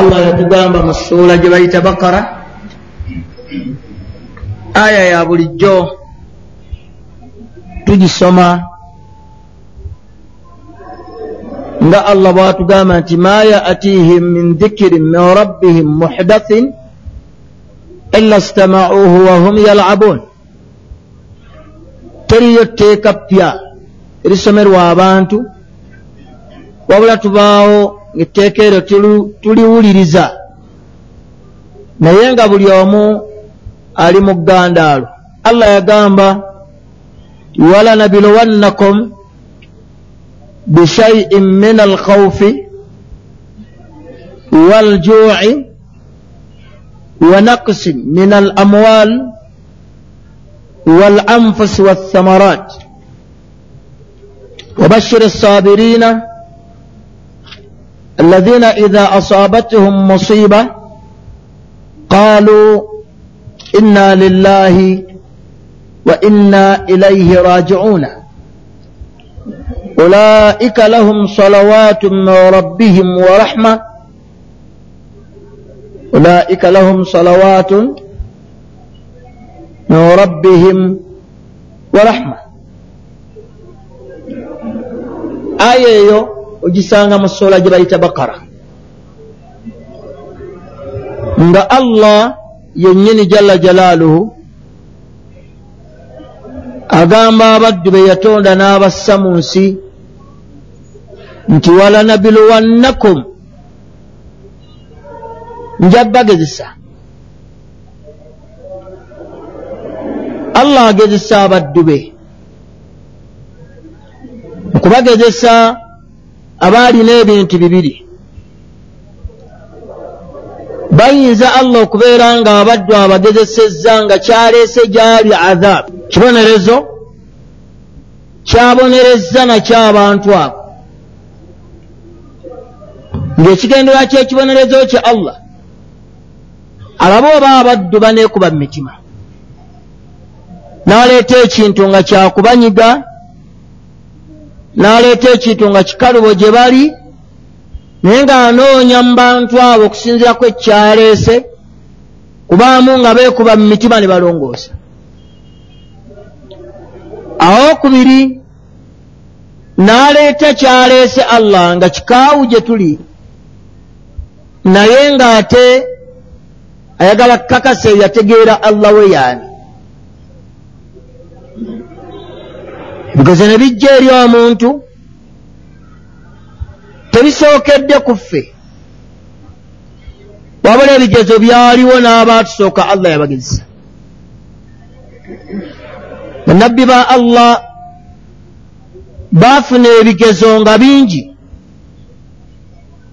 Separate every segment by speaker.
Speaker 1: allah yatugamba mu ssuula gye bayita bakara aya ya bulijjo tugisoma. Nga allah bwatugamba nti ma yatihim min dhikirin min rabbihim muhdathin illa stamauhu wahum yalabun teriyo tteeka ppya erisomerwa abantu wabula tubaawo ngaetteeka eryo tuliwuliriza. Naye nga buli omu ali mu ggandaalo allah yagamba walanabilowannakum bishaiin min alkhawfi waljuuci wanaqsi min alamwaal walanfusi wathamarat wabashiri الصابرين الذين إذا أصابتهم مصيبة قالوا إنا لله وإنا إليه راجعون. أولئك لهم صلوات من ربهم ورحمة. أولئك لهم صلوات من ربهم ورحمة. آية ogisanga mu ssoola gye bayita bakara nga allah yennyini jalla jalaaluhu agamba abaddu be yatonda n'abassa mu nsi nti walanabiluwannakum nja bagezesa allah agezesa abaddu be. Okubagezesa abaalina ebintu bibiri. Bayinza allah okubeera nga abaddu abagezesezza nga kyaleese gyali adhaabu kibonerezo? Kyabonerezza nakyo abantu abo. Ng'ekigendera kyekibonerezo kye allah. Alabe oba abaddu baneekuba mu mitima. N'aleeta ekintu nga kyakubanyiga n'aleeta ekintu nga kikalubo gye bali naye ng'anoonya mu bantu abo okusinziira ku ekyaleese kubaamu nga beekuba mu mitima ne balongoosa. Awokubiri n'aleeta kyaleese allah nga kikaawu gye tuli naye ng'ate ayagala kukakasa yategeera allah we yaani ebigezo ne bijja eri omuntu tebisookedde ku ffe. Wabula ebigezo byaliwo n'abaatusooka allah yabagezesa bannabbi ba allah baafuna ebigezo nga bingi.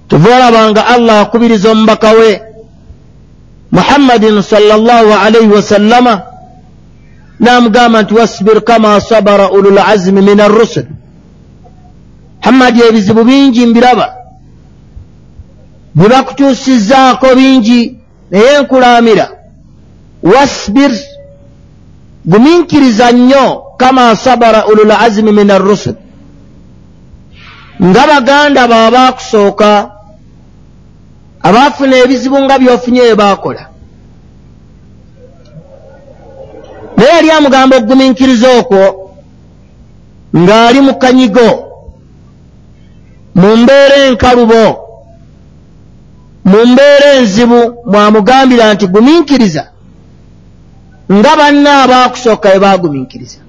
Speaker 1: Tuva olabanga allah akubiriza omubaka we muhammadin salllahu alaihi wasallama n'amugamba nti wasbir kama sabara ulul azimi min arrusul. Muhammadi ebizibu bingi mbiraba. Bye bakutuusizzaako bingi naye nkulaamira. Wasbir guminkiriza nnyo kama sabara ulul azimi min arrusul. Nga baganda bo abaakusooka abaafuna ebizibu nga byofunye bye baakola naye yali amugamba okugumiikiriza okwo ng'ali mu kanyigo mu mbeera enkalubo mu mbeera enzibu mwamugambira nti gumiikiriza nga banna abaakusooka bwe baagumiikiriza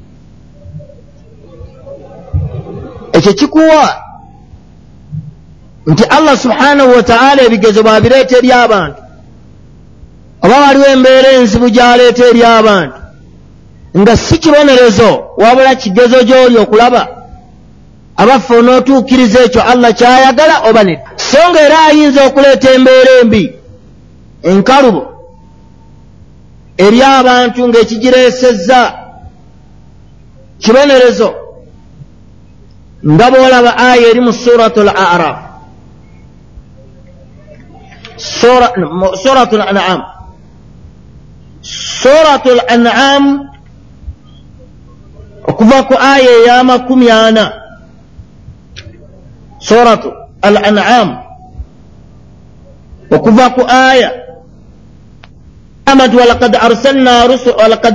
Speaker 1: ekyo kikuwa nti allah subhanahu wataala ebigezo bwabireeta eri abantu oba waliwo embeera enzibu gyaleeta eri abantu nga si kibonerezo wabula kigezo gy'oli okulaba. Abaffe onootuukiriza ekyo allah kyayagala oba nedda so nga era ayinza okuleeta embeera embi enkalubo eri abantu ng'ekigireesezza. Kibonerezo nga bw'olaba aya eri mu suratu al araf suratu al an'am suratu al an'am okuva ku aya ey'amakumi ana. Suratu al an'am okuva ku aya. Nti walakad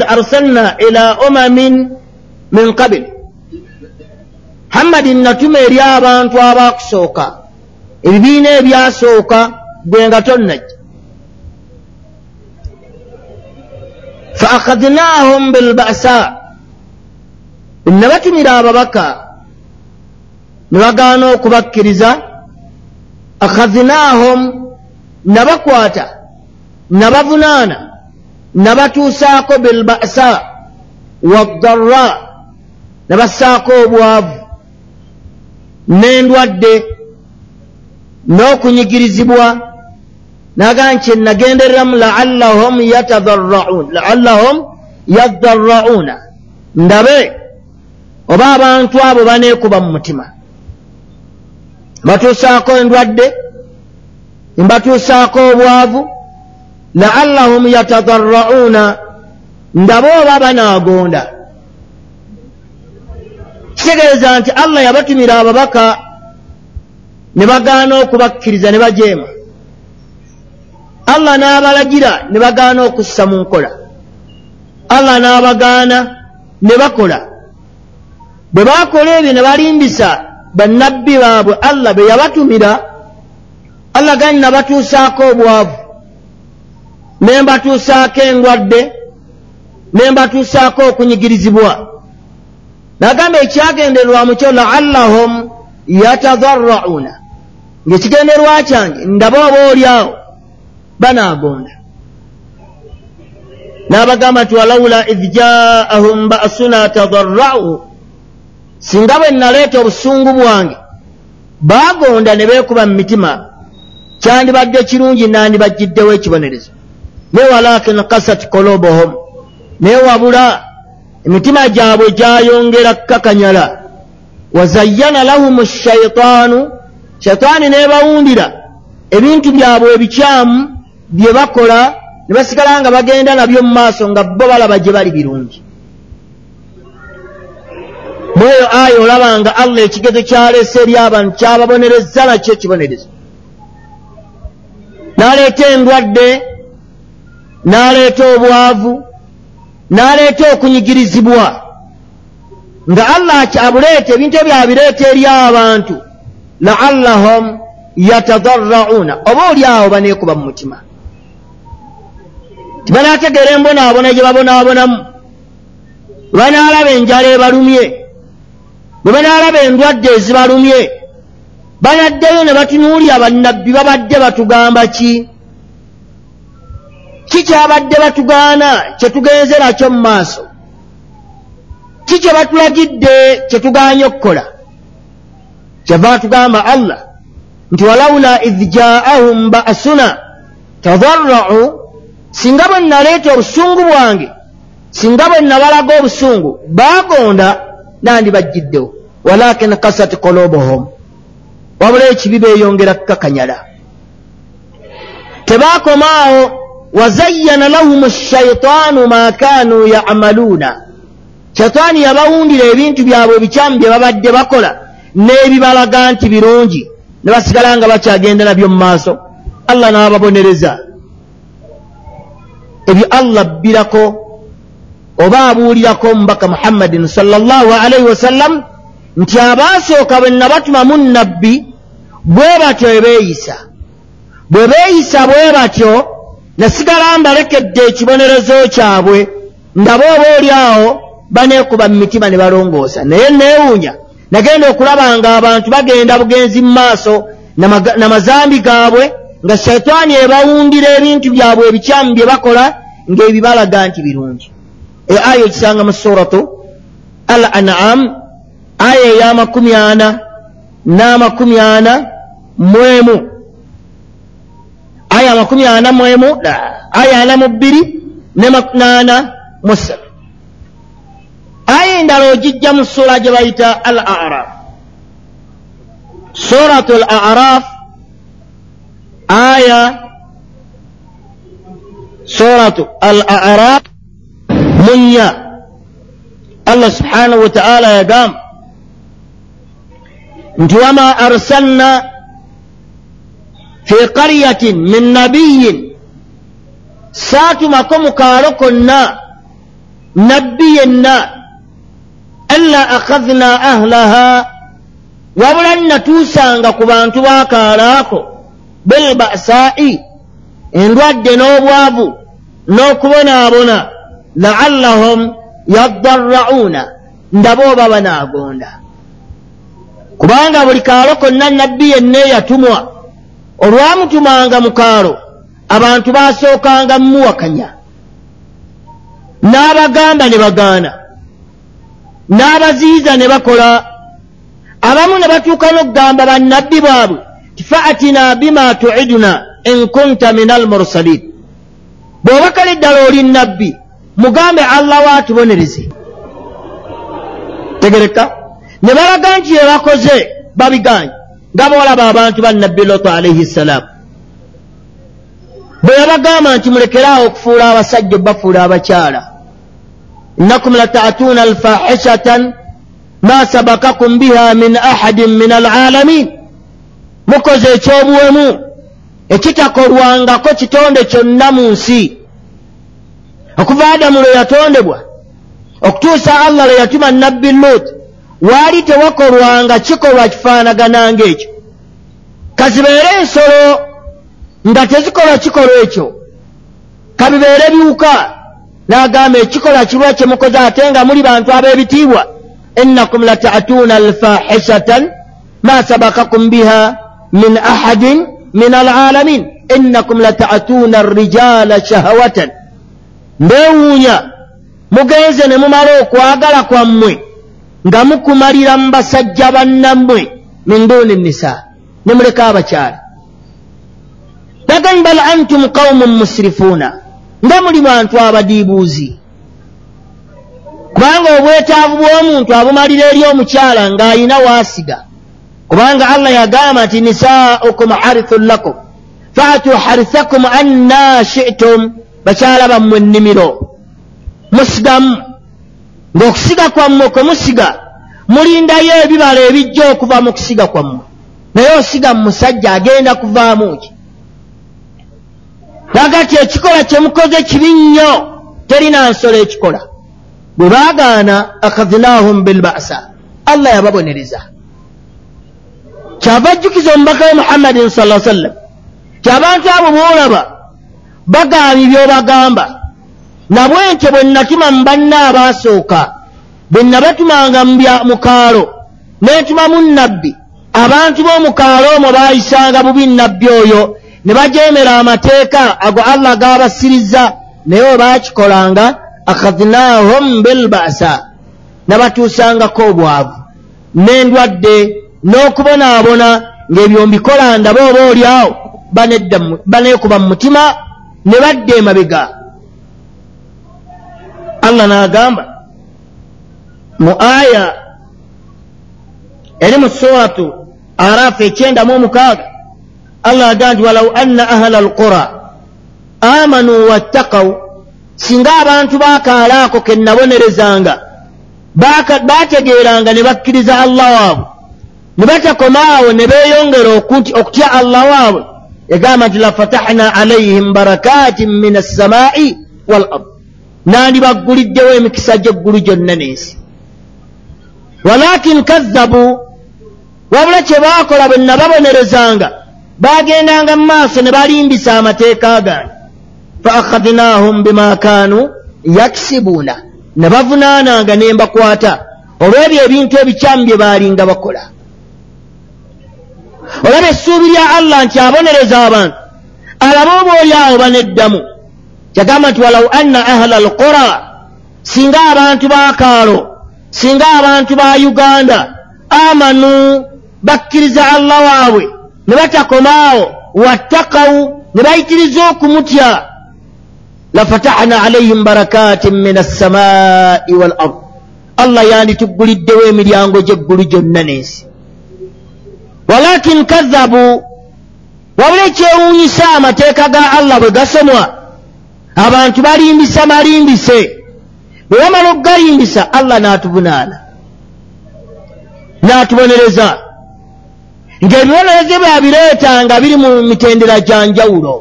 Speaker 1: arsalna ila umamin min qabili muhammadi natuma eri abantu abakusooka. Ebibiina ebyasooka gwe nga tonnajja fa akhadnahum bilbasa ne batumira ababaka ne bagaana okubakkiriza akhadnahum nabakwata nabavunaana nabatuusaako bilbasa waddarra nabassaako obwavu n'endwadde n'okunyigirizibwa nagaa nti nagendereramu laallahum yatadarraun laallahum yadarrauna ndabe oba abantu abo baneekuba mu mutima. Mbatuusaako endwadde mbatuusaako obwavu laallahum yatadarrauna ndabe oba banaagonda. Kitegeeza nti allah yabatumira ababaka ne bagaana okubakkiriza ne bajeema. Allah n'abalagira ne bagaana okussa mu nkola. Allah n'abagaana ne bakola bwe baakola ebyo ne balimbisa bannabbi baabwe allah be yabatumira allah gani nabatuusaako obwavu. Ne mbatuusaako endwadde ne mbatuusaako okunyigirizibwa. Nagamba ekyagendererwa mu kyo laallahum yatadarrauna ngaekigenderwa kyange ndaba oba oli awo banaagonda n'abagamba nti walawula idh jaahum ba'suna tadarra'u singa bwe naleeta obusungu bwange baagonda ne beekuba mu mitima kyandibadde kirungi nandibajjiddewo ekibonerezo. Naye walakin kasat kolobohom naye wabula emitima gyabwe gyayongera kkakanyala wazayyana lahum shaitaanu shaitaani n'ebawundira ebintu byabwe ebikyamu bye bakola ne basigala nga bagenda nabyo mu maaso nga bo balaba gye bali birungi mweyo aya olaba nga allah ekigezo kyaleese eri abantu kyababonereza nakyo ekibonerezo. N'aleeta endwadde n'aleeta obwavu n'aleeta okunyigirizibwa. Nga allah abuleeta ebintu ebyo abireeta eri abantu. Laallahum yatadarrauna. Oba oli awo baneekuba mu mutima. Tibanaategeera embonaabona gye babonaabonamu banaalaba enjala ebalumye bwe banaalaba endwadde ezibalumye banaddeyo ne batunuulya bannabbi babadde batugamba ki? Ki kyabadde batugaana kyetugenze nakyo mu maaso? Ki kye batulagidde kyetugaanye okukola? Kyava tugamba allah nti walawula idh jaahum ba'suna tadarra'u singa bwe naleeta obusungu bwange singa bwe nabalaga obusungu baagonda nandibajjiddewo walakin kasat kolobohom wabula ekibi beeyongera kukakanyala tebaakomaawo wazayyana lahum shaitaanu ma kaanu yamaluuna. Shaitaani yabawundira ebintu byabwe ebikyamu bye babadde bakola n'ebibalaga nti birungi ne basigala nga bakyagenda nabyo mu maaso. Allah n'ababonereza. Ebyo allah abbirako oba abuulirako omubaka muhammadin salllahu alaihi wasallam nti abaasooka bwe nabatumamu nabbi bwe batyo ebeeyisa bwe beeyisa bwe batyo nasigala mbalekedde ekibonerezo kyabwe ndaba oba oli awo baneekuba mu mitima ne balongoosa. Naye neewuunya nagenda okulaba nga abantu bagenda bugenzi mu maaso namazambi gaabwe nga shaitaani ebawundira ebintu byabwe ebikyamu bye bakola ng'ebibalaga nti birungi eyo aya ekisanga mu suratu al an'am aya ey'amakumi ana n'amakumi ana mu emu aya amakumi ana mu emu aya ana mu bbiri ne makunaana mu ssatu aya endala ogijja mu ssuula gye bayita al araf suratu al araf aya suratu al araf munya. Allah subhanahu wa ta'ala yagamba nti wama arsalna fi qaryatin min nabiyin saatumako mu kaalo konna nabbi yenna alla akhadna ahlaha. Wabula nnatuusanga ku bantu bakaalaako bilbasaa'i endwadde n'obwavu n'okubonaabona laallahum yaddarra'uuna ndaba oba banaagonda kubanga buli kaalo konna nabbi yenna eyatumwa olwamutumanga mu kaalo abantu baasookanga mumuwakanya n'abagamba ne bagaana n'abaziyiza ne bakola abamu ne batuuka n'okugamba bannabbi baabwe tifaatina bima tuiduna in kunta min almursalin bw'oba kale ddala oli nabbi mugambe allah waatubonereze tegereka. Ne balaga nti ye bakoze babiganye. Nga boolaba abantu ba nabbi loto alaihi ssalaamu bwe yabagamba nti mulekeraawo okufuula abasajja obafuula abakyala. Innakum lataatuuna alfahishatan ma sabakakum biha min ahadin min alalamin. Mukoze ekyobuwemu ekitakolwangako kitonde kyonna mu nsi okuva adamu lwe yatondebwa okutuusa allah lwe yatuma nabbi lut waali tewakolwanga kikolwa kifaanagananga ekyo kazibeere ensolo nga tezikolwa kikolwa ekyo. Kabibeere biwuka n'agamba ekikolwa kirwa kyemukoze ate nga muli bantu ab'ebitiibwa innakum latatuuna alfahishatan ma sabakakum biha min ahadin min alalamin innakum latatuuna alrijala shahawatan mbeewuunya mugenze ne mumala okwagala kwammwe nga mukumalira mu basajja bannammwe min duuni nisa ne muleka abakyala. Bagani bal antum qaumun musirifuuna nga muli bantu abadiibuuzi. Kubanga obwetaavu bw'omuntu abumalira eri omukyala ng'ayina waasiga kubanga allah yagamba nti nisaaukum harithun lakum faatu harithakum anna shi'tum bakyala bammwe ennimiro. Musigamu ng'okusiga kwammwe kwe musiga mulindayo ebibala ebijja okuva mu kusiga kwammwe naye osiga mu musajja agenda kuvaamu ki? Laga ti ekikola kye mukoze kibi nnyo terina nsolo ekikola. Bwe baagaana akhadnahum bilbasa allah yababonereza kyava ajjukiza omubaka we muhammadin sala sallam. Ti abantu abo boolaba bagaanyi by'obagamba nabwe ntyo bwe natuma mu banna abaasooka bwe nabatumanga mu kaalo neetumamu nnabbi abantu b'omukaalo omwo baayisanga bubi nnabbi oyo ne bajeemera amateeka ago allah gabasirizza naye we baakikolanga akhadnahum bilbasa nabatuusangako obwavu. N'endwadde n'okubonaabona ng'ebyo mbikola ndaba oba oli awo baneekuba mu mutima ne badda emabega. Allah n'agamba mu aya eri mu suratu araafu ekyenda mu omukaaga allah agamba nti walau anna ahla alqura amanu wattakaw singa abantu bakaalaako ke nabonerezanga baategeeranga ne bakkiriza allah waabwe. Ne batakomaawo ne beeyongera okutya allah waabwe yagamba nti lafatahna alaihim barakatin min assamai wal ard. Nandibagguliddewo emikisa gy'eggulu gyonna n'ensi. Walakin kazzabu wabula kye baakola bwe nababonerezanga baagendanga mu maaso ne balimbisa amateeka gange fa akhadnahum bima kaanu yakisibuuna ne bavunaananga ne mbakwata. Olw'ebyo ebintu ebikyamu bye baalinga bakola olaba essuubi lya allah nti abonereza abantu. Alabe oba oli awo baneddamu kyagamba nti walau anna ahla alqura singa abantu bakaalo singa abantu ba uganda amanu bakkiriza allah waabwe ne batakomaawo wattakawu ne bayitiriza okumutya. Lafatahna alaihim barakatin min assamai wal ard. Allah yanditugguliddewo emiryango gy'eggulu gyonna n'ensi walakin kazzabu wabula ekyewuunyisa amateeka ga allah bwe gasomwa. Abantu balimbisa malimbise. Bwe bamala okugalimbisa allah n'atuvunaana n'atubonereza. Ng'ebibonerezo byabireetanga biri mu mitendera gya njawulo.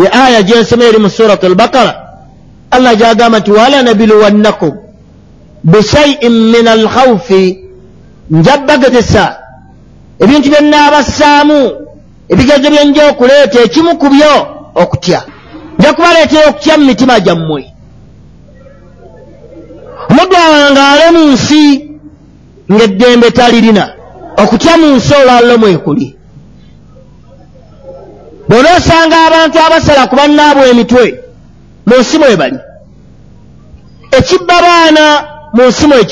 Speaker 1: Ye aya gyensoma eri mu surat albakara allah gyagamba nti walanabiluwannakum bishaiin min alkhawfi njabbagezesa ebintu byenaabassaamu ebigezo byenja okuleeta ekimu ku byo okutya. Nja kubaleetera okutya mu mitima gyammwe. Omuddu awange ale mu nsi ng'eddembe talirina okutya mu nsi olwallo mwekuli. Bw'onoosanga abantu abasala ku bannaabwe emitwe mu nsi mwe bali ekibba baana mu nsi mwe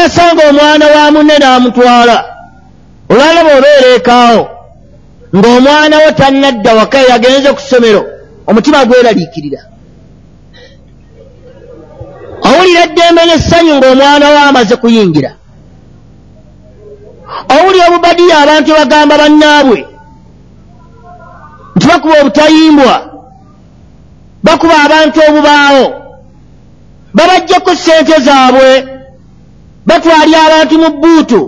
Speaker 1: olinaasanga omwana wa munne n'amutwala. Olwala bw'obeera ekaawo ng'omwana wo tannadda waka yagenze ku ssomero omutima gweraliikirira. Owulira eddembe n'essanyu ng'omwana wo amaze kuyingira. Owulira obubadiya abantu bagamba bannaabwe nti bakuba obutayimbwa bakuba abantu obubaawo babajjako ssente zaabwe batwalya abantu mu bbuutu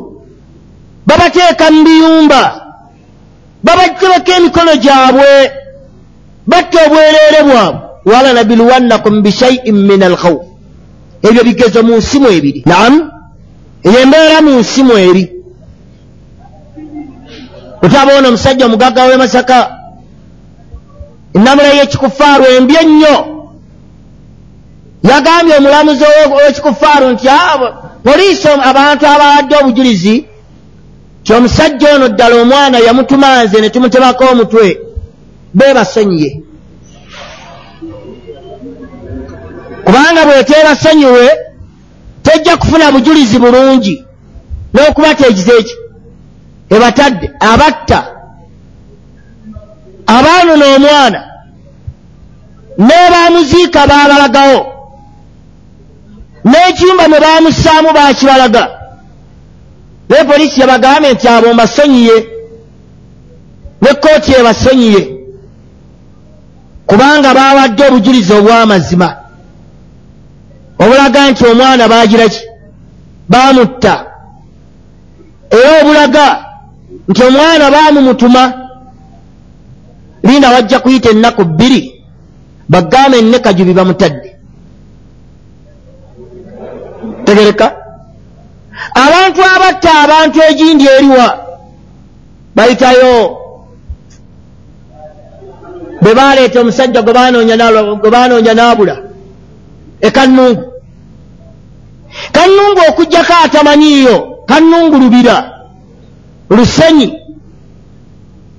Speaker 1: babateeka mu biyumba babajjabako emikono gyabwe batta obwereere bwabwe. Walanabiluwannakum bishaiin min alkhawf. Ebyo bigezo mu nsimu ebiri. Naamu eyo embeera mu nsimu eri. Otaba ono omusajja omugagga w'e masaka ennamula y'ekikufaaru embi ennyo yagambye omulamuzi ow'ekikufaaru nti poliisi abantu abawadde obujulizi ti omusajja ono ddala omwana yamutumanze ne tumutemako omutwe beebasonyiye kubanga bweteebasonyiwe tejja kufuna bujulizi bulungi n'okuba teegize eki ebatadde abatta. Abaanona omwana n'ebaamuziika baabalagawo n'ekiyumba mwe baamussaamu baakibalaga. Naye poliisi yabagambye nti abo mbasonyiye ne kkooti ebasonyiye kubanga baawadde obujulizi obw'amazima. Obulaga nti omwana baagira ki? Baamutta. Era obulaga nti omwana baamumutuma linda wajja kuyita ennaku bbiri bagambe ennekajubi bamutadde tegereka abantu abatta abantu egindi eriwa bayitayo. Bwe baleeta omusajja gwe banoonya n'abula ekannungu kannungu. Okugjako atamanyiiyo kannungu lubira lusenyi.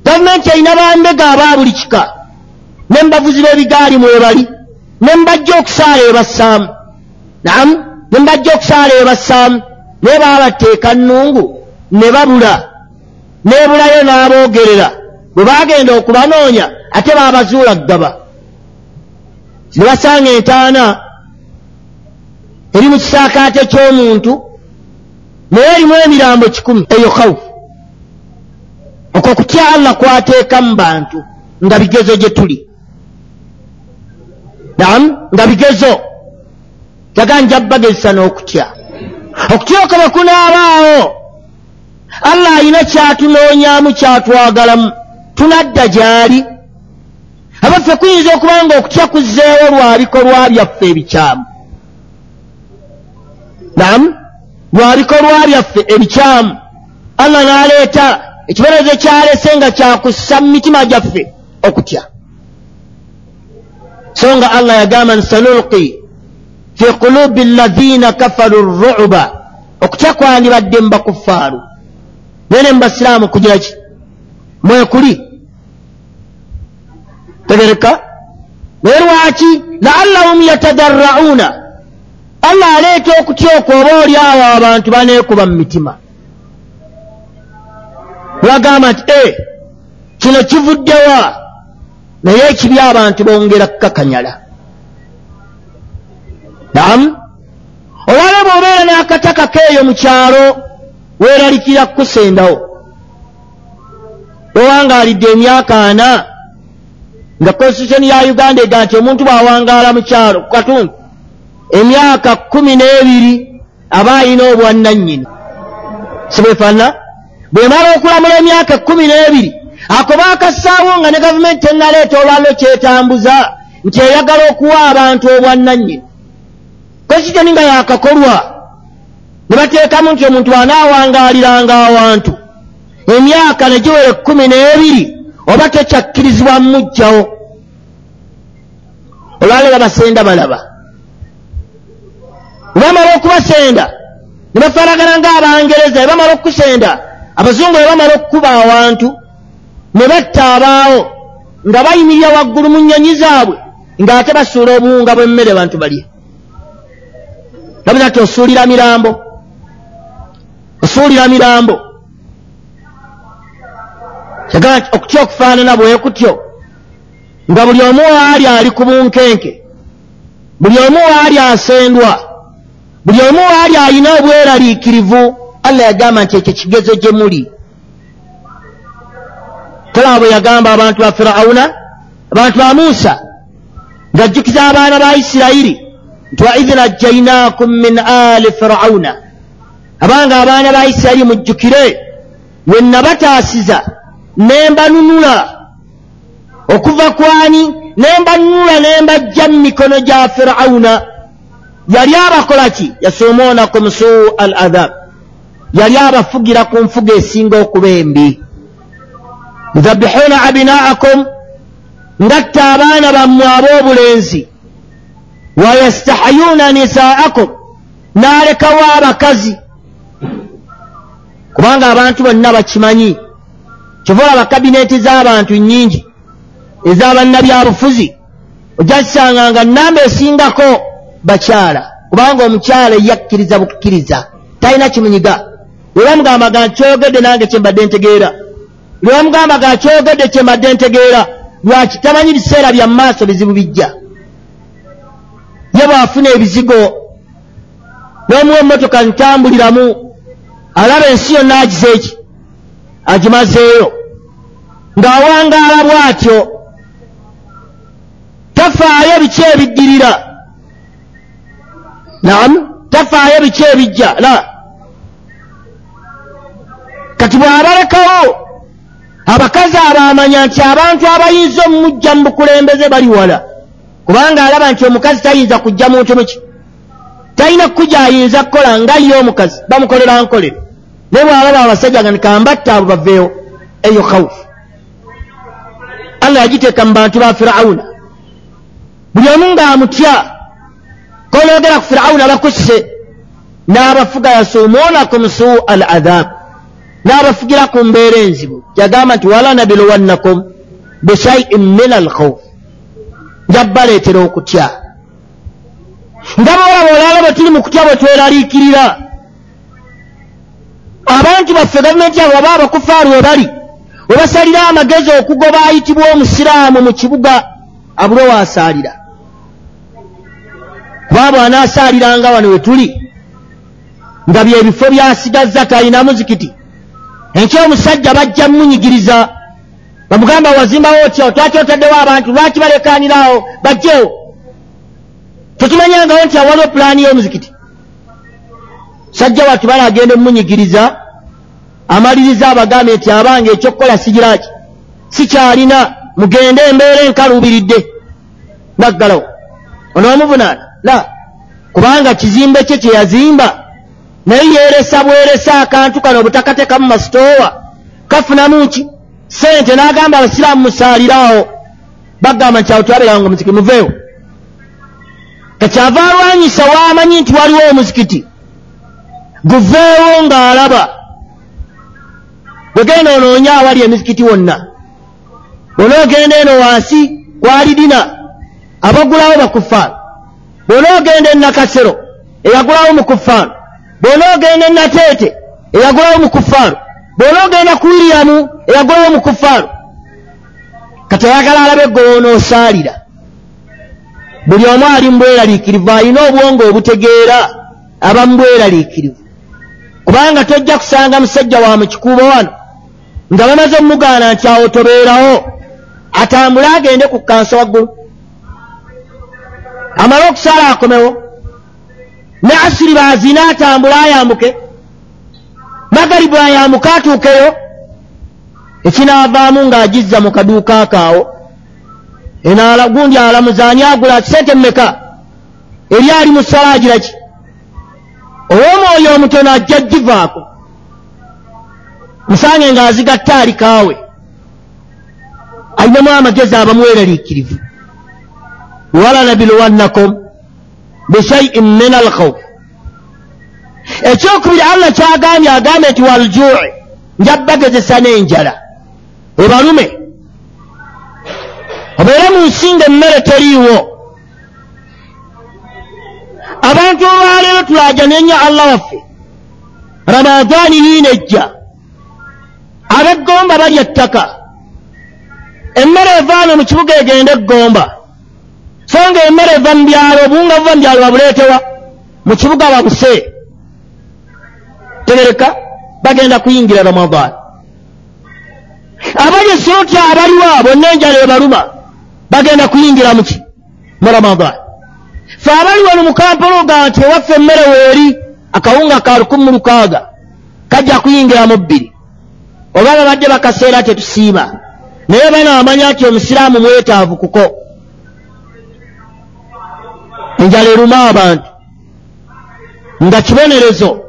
Speaker 1: Gavumenti erina bambega aba buli kika ne mubavuzi b'ebigaali mwebali ne mubajja okusaala ebassaamu naamu ne mubajja okusaala ebassaamu naye baabatta ekannungu ne babula n'ebulayo n'aboogerera. Bwe baagenda okubanoonya ate baabazuula ggaba ne basanga entaana eri mu kisaakaate ky'omuntu naye erimu emirambo kikumi eyo khawufu okwo kutya allah kwateeka mu bantu nga bigezo gye tuli. Namu nga bigezo jaga nja bagezesa n'okutya okutya bwe kunaabaawo allah alina kyatunoonyaamu kyatwagalamu tunadda gy'ali. Abaffe kuyinza okuba nga okutya kuzzeewo lwa bikolwa byaffe ebikyamu. Namu lwa bikolwa byaffe ebikyamu. Allah n'aleeta ekibonerezo kyalese nga kyakussa mu mitima gyaffe okutya. So nga allah yagamba nti sanulqi fi qulubi allazina kafaru ruba okutya kwandibadde mu bakuffaaru naye ne mu basiraamu kugira ki? Mwekuli tegereka. Naye lwaki? Laallahum yatadarra'uuna allah aleeta okutya okwo oba oli awo abantu baneekuba mu mitima. Bagamba nti e kino kivuddewa. Naye ekibi abantu bongera kukakanyala namu olwale bw'obeera n'akataka keeyo mu kyalo weeralikira kukusendawo. Wewangaalidde emyaka ana nga konstitutioni ya uganda ega nti omuntu bw'awangaala mu kyalo ku katundu emyaka kkumi n'ebiri aba ayina obwannannyini. Sibwefaanana bwe mala okulamula emyaka ekkumi n'ebiri ako baakassaawo nga ne gavumenti tenaleeta olwalo kyetambuza nti eyagala okuwa abantu obwannannyini konstitutioni nga yakakolwa ne bateekamu nti omuntu anaawangaaliranga awantu. Emyaka ne giwera ekkumi n'ebiri oba tekyakkirizibwa mmuggyawo. Olwale babasenda balaba. Nebamala okubasenda ne bafaanagana ngaabangereza ne bamala okukusenda abazungu ne bamala okukuba awantu ne batta abaawo nga bayimirira waggulu mu nnyonyi zaabwe ng'ate basuula obuwunga bw'emmere bantu balye labuza nti osuulira mirambo. Osuulira mirambo. Kyagala nti okutya okufaanana bwe kutyo nga buli omu waali ali ku bunkenke buli omu waali asendwa buli omu waali alina obweraliikirivu allah yagamba nti ekyo kigezo gye muli. Tolaba bwe yagamba abantu ba firawuna abantu ba muusa ng'ajjukiza abaana ba isirayiri nti waidh najjainaakum min ali firawuna abanga abaana ba isirayiri mujjukire wenna bataasiza ne mbanunula. Okuva kwani ne mbanunula ne mbajja mu mikono gya firawuna. Yali abakola ki? Yasumuunakum suu al adhab yali abafugira ku nfuga esinga okuba embi. Yudhabihuuna abinaakum ngatta abaana bammwe ab'obulenzi wayastahayuuna nisaakum n'alekawo abakazi kubanga abantu bonna bakimanyi. Kyova olaba kabineeti z'abantu nnyingi. Ez'abannabyabufuzi ojja kisanga nga namba esingako bakyala. Kubanga omukyala eyakkiriza bukkiriza. Talina kimunyiga. Lwebamugamba ga kyoyogedde nange kyembadde ntegeera. Lwebamugamba ga kyoyogedde kyembadde ntegeera. Lwaki tamanyi biseera bya maaso bizibu bijja ye bwafuna ebizigo n'omuwa emmotoka ntambuliramu alaba ensi yonna agize eki agimazeeyo. Ng'awangaala bw'atyo tafaayo biki ebiddirira? Namu tafaayo biki ebijja? La. Kati bw'abalekawo abakazi abaamanya nti abantu abayinza omumujja mu bukulembeze bali wala kubanga alaba nti omukazi tayinza kujja muntu muki talina kkuja ayinza kukola nga ye omukazi bamukolera nkolero naye bwalaba abasajja nga nikambatta abo baveewo eyo khawufu allah yagiteeka mu bantu ba firawuna. Buli omu ng'amutya konoogera ku firawuna bakusse n'abafuga yasumuunakum suu al adhab n'abafugira ku mbeera enzibu. Yagamba nti wala nabiluwannakum bishaiin min al khawf njabbaleetera okutya. Nga bawolaba olala bwe tuli mu kutya bwe tweraliikirira. Abantu baffe gavumenti yabwe oba abakufaaru we bali we basalira amagezi okugoba ayitibwa omusiraamu mu kibuga abulwe waasaalira kubaabo anaasaaliranga wano we tuli nga byebifo byasigazza talina muzikiti. Enkya omusajja bajja mmunyigiriza bamugamba wazimbawo otya otwaki otaddewo abantu? Lwaki balekaaniraawo bajjewo. Tekimanyangawo nti awaliwo pulaani y'omuzikiti. Sajja watu bala agenda emunyigiriza amaliriza abagambe nti abange ekyokukola sigiraki sikyalina mugende embeera enkaluubiridde. Naggalawo. Onoomuvunaana la. Kubanga kizimbe kye kye yazimba naye yeeresa bweresa akantu kano obutakatekamu masitoowa kafunamu ki sente n'agamba abasiraamu musaaliraawo bagamba nti awo twabeeranga nga omuzikiti muveewo kakyava alwanyisa waamanyi nti waliwo omuzikiti guveewo ng'alaba. Wegenda onoonya awali emizikiti wonna bw'onoogenda eno wansi kwalidina abagulawo bakuffaano bw'onoogenda enakasero eyagulawo mukuffaano bw'onoogenda enateete eyagulawo mukuffaano bw'onoogenda ku wiriyamu eyagulawo mukuffaano kati ayagala alabe gwonoosaalira buli omu ali mu bweraliikirivu alina obwongo obutegeera aba mu bweraliikirivu. Kubanga tojja kusanga musajja wa mu kikuubo wano nga bamaze omugaana nti awo tobeerawo atambule agende ku kansa waggulu. Amale okusaala akomewo ne asiri baazina atambule ayambuke magaribu ayamuka atuukeyo ekinaavaamu ng'agizza mu kaduuka kaawo gundi alamuzaani agula sente mmeka? Eri ali mu sala agira ki? Ow'omwoyo omutono ajja givaako musange ng'azigatta ali kaawe. Alinamu amagezi abamuweraliikirivu walanabiluwannakum bishaiin min alkhawf ekyokubiri allah kyagambye agambye nti waljui. Njabagezesa n'enjala. Ebalume obeere mu nsi nga emmere teriiwo. Abantu olwaleero tulajana ennyo allah waffe. Ramadaani yiinejja ab'eggomba balya ettaka. Emmere evaano mu kibuga egenda eggomba. So nga emmere eva mu byalo obuwunga buva mu byalo babuleetewa. Mu kibuga babuse tegereka bagenda kuyingira ramadaani abali esoota abaliwo bonna enjala ebaluma bagenda kuyingira muki mu ramadaani fe abali wano mu kampala oga nti ewaffe emmere weeri akawunga ka lukumi mu lukaaga kajja kuyingira mu bbiri. Oba babadde bakaseera tetusiima naye banaamanya nti omusiraamu mwetaavu kuko. Enjala eruma abantu. Nga kibonerezo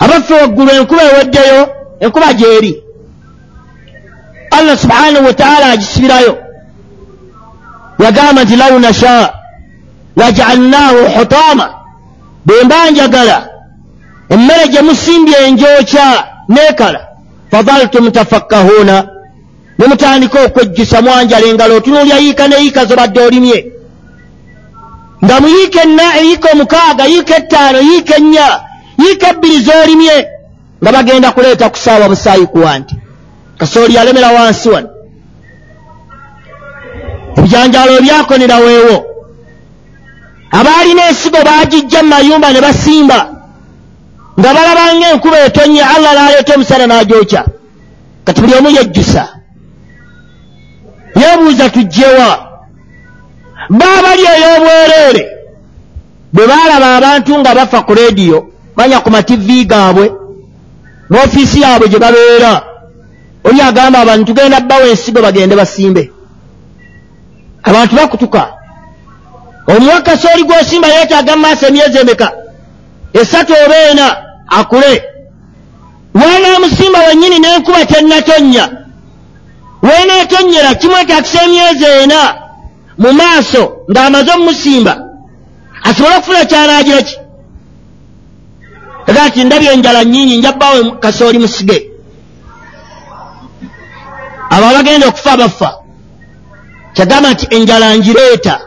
Speaker 1: abaffe waggulu enkuba eweddeyo enkuba gyeri. Allah subhanahu wataala agisibirayo. Yagamba nti law nasha lajaalnahu hutaama bwe mba njagala emmere gye musimbye enjookya neekala fadaltum tafakkahuuna. Ne mutandika okwejjusa mwanjala engalo otunuulya yiika ne yiika zobadde olimye. Nga muyiika enna eyiika omukaaga yiika ettaano yiika ennya yiika ebbiri z'olimye nga bagenda kuleeta kusaawa busaayi kuwa nti kasooli yalemera wansi wano. Ebijanjalo ebyakonera weewo. Abaalina ensigo baagijja mu mayumba ne basimba nga balabanga enkuba etonye allah n'aleeta omusana n'agyokya. Kati buli omu yejjusa. Yeebuuza tujjewa. Baabali ey'obwereere bwe baalaba abantu nga bafa ku leediyo manya ku mativi gaabwe n'ofiisi yaabwe gye babeera. Oli agamba abantu tugenda bbawo ensigo bagende basimbe. Abantu bakutuka. Omuwakasi oli gw'osimba yeetaaga mu maaso emyezi emeka? Esatu oba ena? Akule. Wanaamusimba wennyini n'enkuba tennatonnya weeneetonyera kimwetaakisa emyezi ena? Mu maaso ng'amaze omusimba. Asobole okufuna kyanaagira ki aga ti ndabye enjala nnyingi njabbawo kasooli musige. Abo abagenda okufa bafa. Kyagamba nti enjala ngireeta.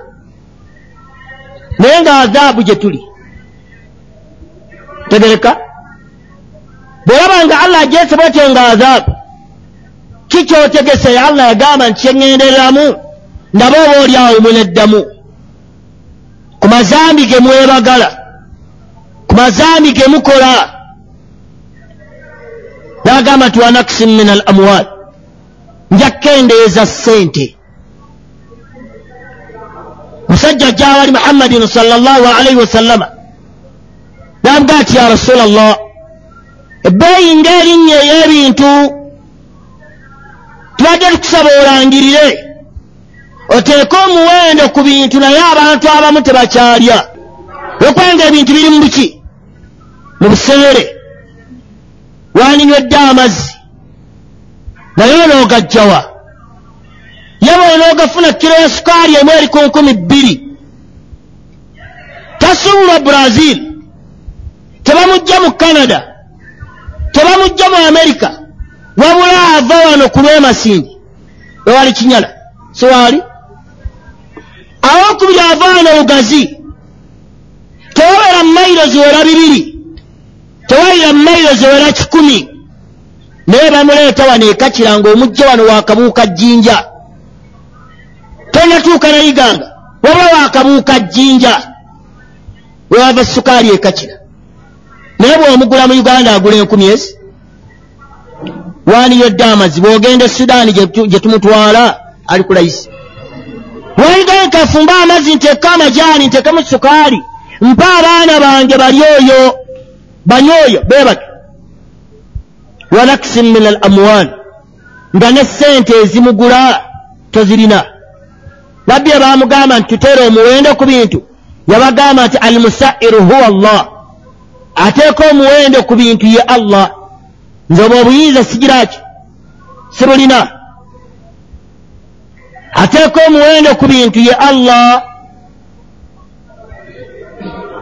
Speaker 1: Naye nga azaabu gye tuli. Tegereka? Bwolaba nga allah agyesebwetyo nga azaabu kikyotegese allah yagamba nti kyeŋŋendereramu ndaba oba oli awo muneddamu ku mazambi ge mwebagala ku mazambi ge mukola nagamba nti wanakisin min al amwal njakendeeza ssente. Musajja jawali muhammadin salllahu alaihi wasallama namuga nti ya rasula llah ebbeeyi ngaerinnya ey'ebintu tubadde tukusaba olangirire. Oteeke omuwendo ku bintu naye abantu abamu tebakyalya. Okubanga ebintu biri mu buki mu buseere waninywedde amazzi. Naye onoogajjawa yaba onoogafuna kiro ya sukaali emu eri ku nkumi bbiri. Tasuubulwa brazil. Tebamujja mu canada. Tebamujja mu amerika wabula ava wano ku lwemasindi ewali kinyala. Siwaali awokubiri ava wano lugazi tewabeera mu mayiro ziwera bibiri tewayira mu mayiro ziwera kikumi. Naye bamuleeta wano ekakira ng'omujja wano wakabuuka jjinja. Tonatuuka nayiganga wabula wakabuuka jjinja. Wewava sukaali ekakira naye bw'omugula mu uganda agula enkumi ezi waniyodde amazzi bw'ogenda e sudaani gye tumutwala ali ku layisi wanyigayo kafumba amazzi nteeka amajaani nteekemu sukaali mpa abaana bange bali oyo banyooyo beebake. Wanakisin min al amwal. Nga ne sente ezimugula tozirina. Nabbi ebamugamba nti tuteera omuwendo ku bintu. Yabagamba nti al musairu huwa allah. Ateeka omuwendo ku bintu ye allah. Nze obwo obuyinza sigiraki? Sibulina. Ateeka omuwendo ku bintu ye allah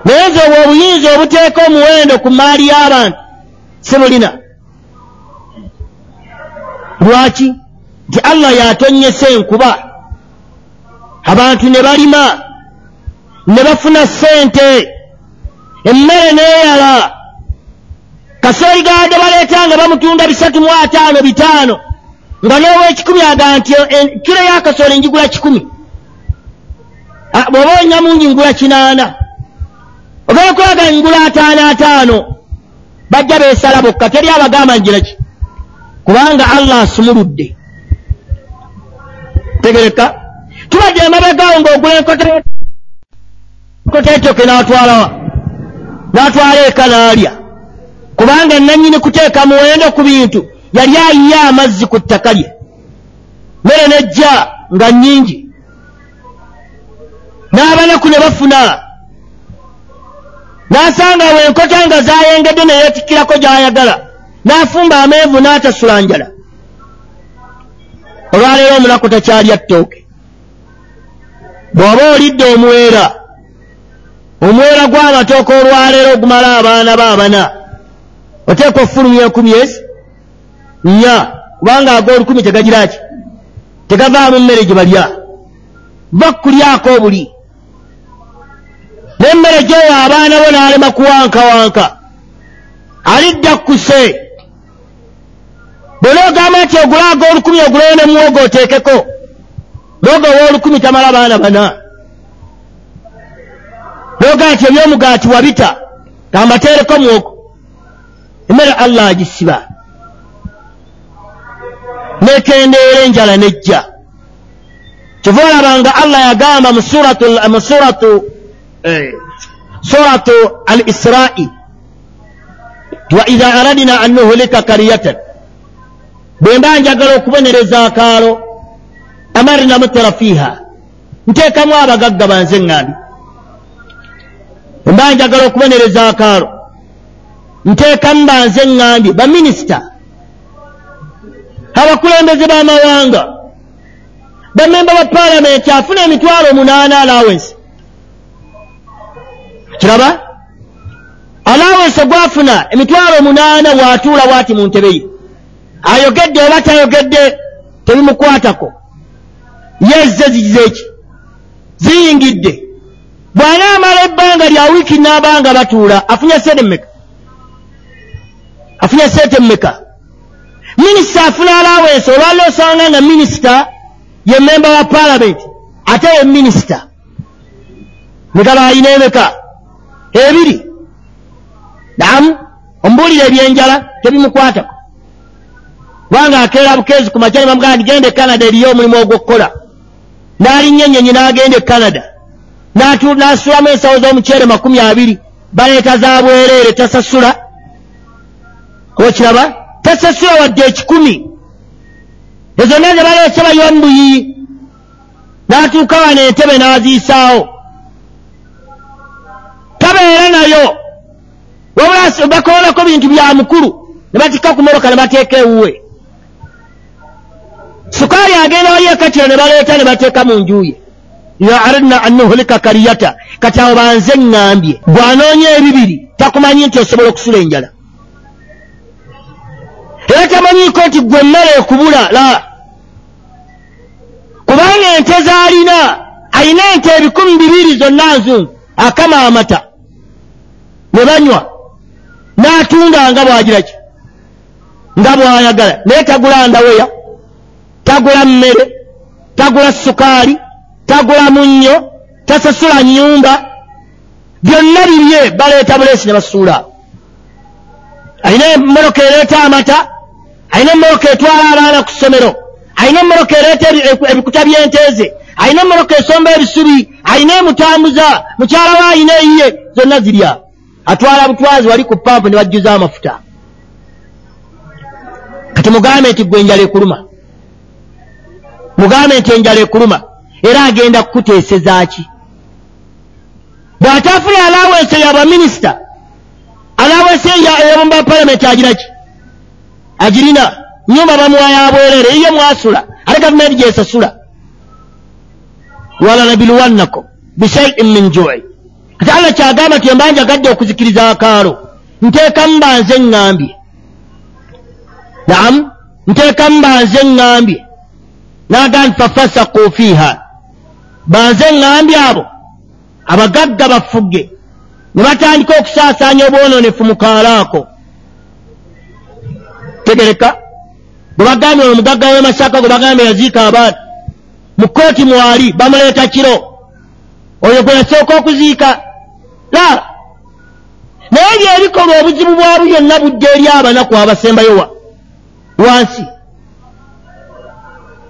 Speaker 1: naye nze obwo obuyinza obuteeka omuwendo ku maali y'abantu sibulina lwaki? Nti allah yatonyesa enkuba. Abantu ne balima ne bafuna ssente. Emmere neeyala kasooli gaade baleeta nga bamutunda bisatu mu ataano bitaano nga n'ow'ekikumi agaa nti kiro y'akasooli njigula kikumi. Bw'oba onya mungi ngula kinaana obaekulaga ngula ataano ataano bajja beesala bokka teri abagamba njiraki kubanga allah asumuludde. Tegereka. Tubadde emabegaawo ng'ogula enkoteetoke n'atwalawa n'atwala eka n'alya. Kubanga nannyini kuteeka muwendo ku bintu yali ayiye amazzi ku ttaka lye. Mere nejja nga nnyingi. N'abanaku ne bafuna n'asanga awo enkota nga zayengedde ne yeetikkirako gy'ayagala n'afumba amenvu n'atasula njala. Olwaleero omunaku takyalya ttooke bw'oba olidde omuweera omuweera gw'amatooka olwaleero ogumala abaana be abana oteeka ofulumya enkumi ezi nnya kubanga ag'olukumi tegagira ki tegavaamu mmere gye balya. Bakkulyako obuli n'emmere gyeyo abaana bo n'alema kuwankawanka. Alidda kkuse bwe noogamba nti ogula ag'olukumi oguleyo ne muwogo oteekeko. Muwogo ow'olukumi tamala baana bana. Noogamba nti ebyomugaati wabita gambateereko muwogo emmere allah agisiba. Nekendeera enjala nejja. Kiva olabanga allah yagamba mu suratu suratu al israi wa idha aradina an nuhlika kariyatan bwe mba njagala okubonereza akaalo amarina mutera fiiha. Nteekamu abagagga banze ŋŋambi. Bwe mba njagala okubonereza akaalo nteekamu banze ŋŋambye baminisita abakulembeze b'amawanga. Bamemba ba paalamenti afuna emitwalo munaana alawensi kiraba? Alawensi gwafuna emitwalo munaana waatuula bwati mu ntebe ye. Ayogedde oba tayogedde tebimukwatako. Yezze zigize eki ziyingidde. Bw'anaamala ebbanga lya wiiki n'abanga batuula afunye sente mmeka? Afunye sente mmeka? Minisita afuna alawensi olwaliro osanga nga minisita ye memba wa paalamenti ate ye minisita. Migaba ayina emeka ebiri. Namu omubuulire ebyenjala tebimukwatako kubanga akeera bukeezi ku makyali bamugamba nti genda e canada eriyo omulimu ogw'okukola. N'alinnya ennyonyi n'agenda e canada. N'asulamu ensawo z'omuceere makumi abiri baleeta za bwereere tasasula. Okiraba tasasula wadde ekikumi. Ezo naze baleese bayombuyi n'atuuka wano entebe n'aziisaawo tabeera nayo. Wabula bakoolako bintu bya mukulu ne batikka ku moroka ne bateeka ewuwe. Sukaali agenda wali ekatira ne baleeta ne bateeka mu njuye ya aradna an nuhlika kariyata kati awo banze ŋŋambye bw'anoonya ebibiri takumanyi nti osobola okusula enjala. Era tamanyiiko nti gwe emmere ekubula la. Kubanga ente z'alina alina ente ebikumi bibiri zonna nzungu akama amata ne banywa. N'atunda nga bw'agira ki? Nga bw'ayagala. Naye tagula ndaweya tagula mmere tagula sukaali tagula munnyo tasasula nnyumba. Byonna bibye baleeta buleesi ne basuula. Alina emmoroka ereeta amata alina emmoroka etwala abaana ku ssomero alina emmoroka ereeta ebikuta by'enteze alina emmoroka esomba ebisubi alina emutambuza mukyala we alina eyiye zonna zirya atwala butwazi wali ku pampu ne bajjuza amafuta. Kati mugambe nti gwe enjala ekuluma. Mugambe nti enjala ekuluma. Era agenda kukuteesezaki bw'ataafuna alawensi yabaminisita alawensi eyabomba palamenti agiraki agirina nyumba bamuwa yabwerere iye mwasula. Ate gavumenti gyesasula. Walanabiluwannakum bishaiin min jui kati allah kyagamba ti embanjagadde okuzikiriza akaalo. Nteekamu banze ŋŋambye. Naamu nteekamu banze ŋŋambye. Naga nti fafasaku fiiha. Banze ŋŋambye abo abagagga bafugge ne batandika okusaasaanya obwononefu mu kaalaako tegereka. Bwe bagambye omugagga w'emasaka gwe bagambye yaziika abaana mu kooti mwali bamuleeta kiro. Oyo gwe yasooka okuziika la naye byebikolwa obuzibu bwabu byonna budde eri abanaku abasembayo wa wansi.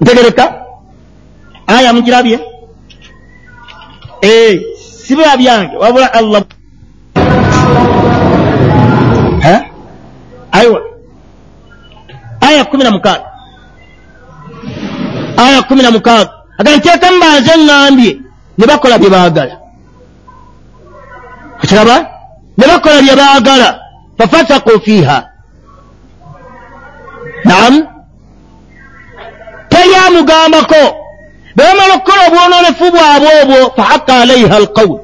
Speaker 1: Ntegereka. Aya mugirabye ee sibiba byange wabula allah. Aiwa aya kumi na mukaaga. Aya kumi na mukaaga. Aga nteeka mubanze ŋŋambye ne bakola bye baagala okiraba ne bakola bye baagala. Fafasaku fiiha. Naamu teri amugambako be bamala okukola obwononefu bwabwe obwo fahaka alaiha alqawul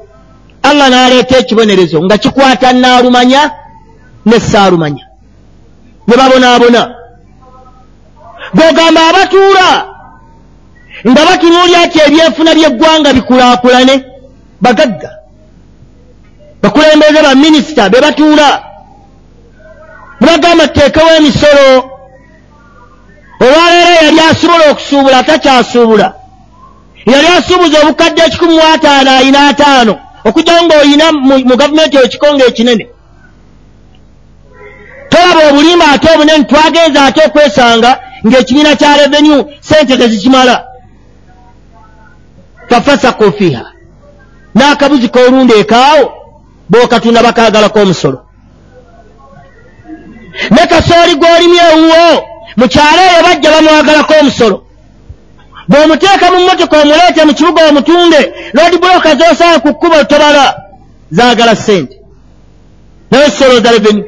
Speaker 1: allah n'aleeta ekibonerezo nga kikwata naalumanya nessaalumanya ne babonaabona. Gwogamba abatuula nga batunuulya ti ebyenfuna by'eggwanga bikulaakulane bagagga bakulembeze baminisita be batuula. Mubagamba tuteekewo emisolo olwaleero yali asobola okusuubula takyasuubula. Yali asuubuza obukadde ekikumi mu ataano ayina ataano okujjawo ng'oyina mu gavumenti ekikonga ekinene tolaba obulimba ate obunene twagenza ate okwesanga ng'ekibiina kya revenu sente tezikimala fafasaku fiiha n'akabuzi k'olunda ekaawo bookatunda bakaagalako omusolo. Ne kasooli gw'olimye ewuwo mu kyalo eyo bajja bamwagalako omusolo. Bw'omuteeka mu mmotoka omuleete mu kibuga omutunde loodi buloka z'osanga ku kkubo tobala zaagala ssente. Naye solooza revenu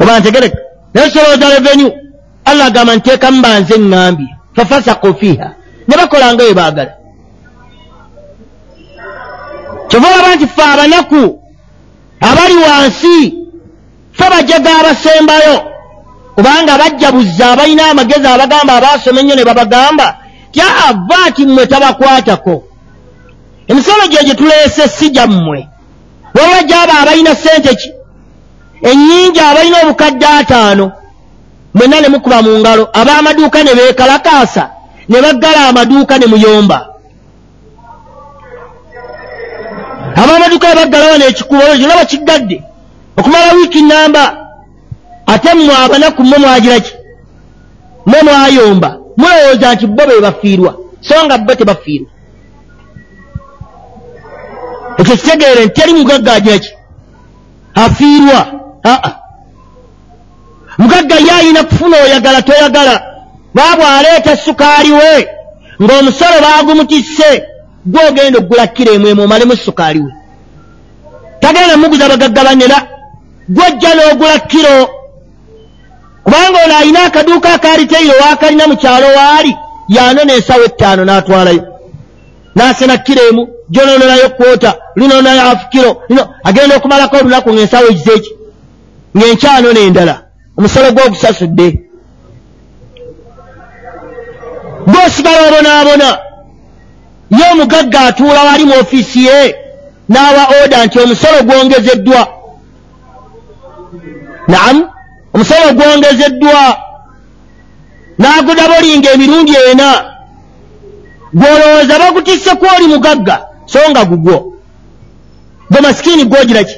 Speaker 1: oba ntegereka? Naye solooza revenu allah agamba nteekamu banze ŋŋambye fafasaku fiiha. Ne bakola nga bwe baagala kyova olaba nti ffe abanaku abali wansi ffe bajaga abasembayo kubanga bajjabuza abalina amagezi abagamba abaasoma ennyo ne babagamba tyava ti mmwe tabakwatako. Emisolo gye gye tuleese si gyammwe. Wabula gyaba abalina ssente ki? Ennyingi abalina obukadde ataano. Mwenna ne mukuba mu ngalo. Ab'amaduuka ne beekalakaasa ne baggala amaduuka ne muyomba ab'amaduuka ne baggalawo n'ekikubo olwo gyonna bakiggadde okumala wiiki namba ate mmwe abanaku mmwe mwagira ki? Mmwe mwayomba mulowooza nti bo be bafiirwa so nga bo tebafiirwa. Ekyo kitegeere nti teri mugagga agira ki? Afiirwa aa. Mugagga ye ayina kufuna oyagala toyagala. Baabwe aleeta sukaali we ng'omusolo baagumutisse gwogenda oggula kiro emu emu omalemu sukaali we. Tagenda muguza bagagga bannera gwojja n'ogula kiro kubanga ono alina akaduuka akaaliteiro waakalina mu kyalo waali yanona ensawo ettaano n'atwalayo. N'asena kiro emu gyonoonayo kwota lunoonayo afu kiro lino agenda okumalako olunaku ng'ensawo ekizeeki ng'enkyanoona endala omusolo gw'ogusasudde gw'osigala obonaabona ye omugagga atuula wali mu ofiisi ye n'awa oda nti omusolo gwongezeddwa. Naamu omusolo gwongezeddwa. N'agudaba olinga emirundi ena. Gw'olowooza bagutisse ku oli mugagga so nga gugwo. Gwe masikiini gwogira ki?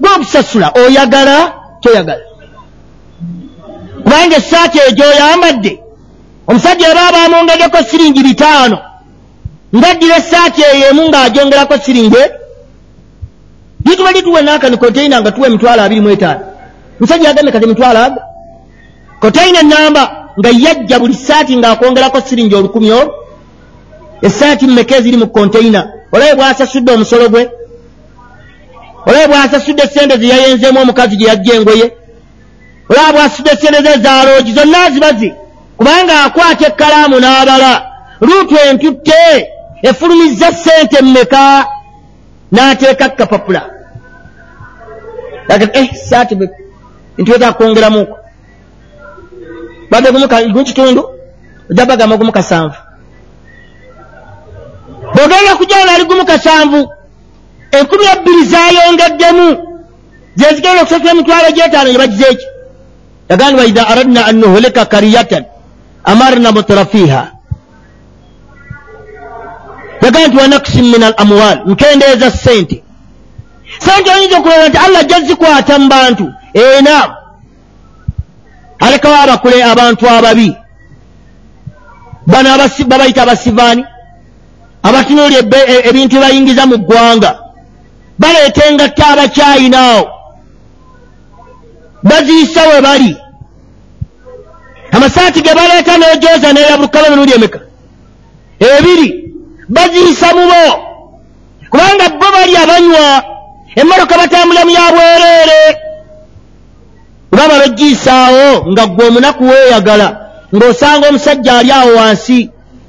Speaker 1: Gwogusasula oyagala toyagala. Kubanga essaati eyo gy'oyambadde omusajja eba abamwongeddeko siringi bitaano ngaddira essaati eyo emu ng'agyongerako siringi lituba lituwa naakani konteina nga tuwa emitwalo abiri mu etaano. Musajja yagambye kati emitwalo aga kotaina enamba nga yajja buli saati ng'akwongerako siringi olukumi olwo esaati mmeka eziri mu kontaina olabe bw'asasudde omusolo gwe? Olabe bw'asasudde sente zeyayenzeemu omukazi gye yajja engoye? Olabe bw'asasudde sente ze ezaaloogi zonna zibazi kubanga akwata ekkalaamu n'abala. Luutu entutte efulumizza sente mmeka? N'ateeka kapapula. Eh, saati ntweta kwongeramuko badde gumu kitundu ojja bagamba gumu kasanvu. Bwogenda kujana ali gumu kasanvu. Enkumi ebbiri zayongeddemu zezigenda okusasula emitwalo gyetaano yebagizeeki yagandibwa idha aradna an nuhlika kariyatan amarna mutrafiha yagamba nti wanakusin min al amwal nkendeeza sente sente oyinza okulaba nti allah jazikwata mu bantu. Ena alekawo abakule abantu ababi. Bano babayita abasivaani. Abatunuulya e- ebintu bayingiza mu ggwanga. Baleeta engatta abakyayinaawo baziisa we bali. Amasaati ge baleeta n'ejooza neerabuluka bamiruuli emeka? Ebiri baziisa mu bo kubanga bo bali abanywa emmotoka batambula mu ya bwereere olaba begiisaawo nga ggwe omunaku weeyagala ng'osanga omusajja ali awo wansi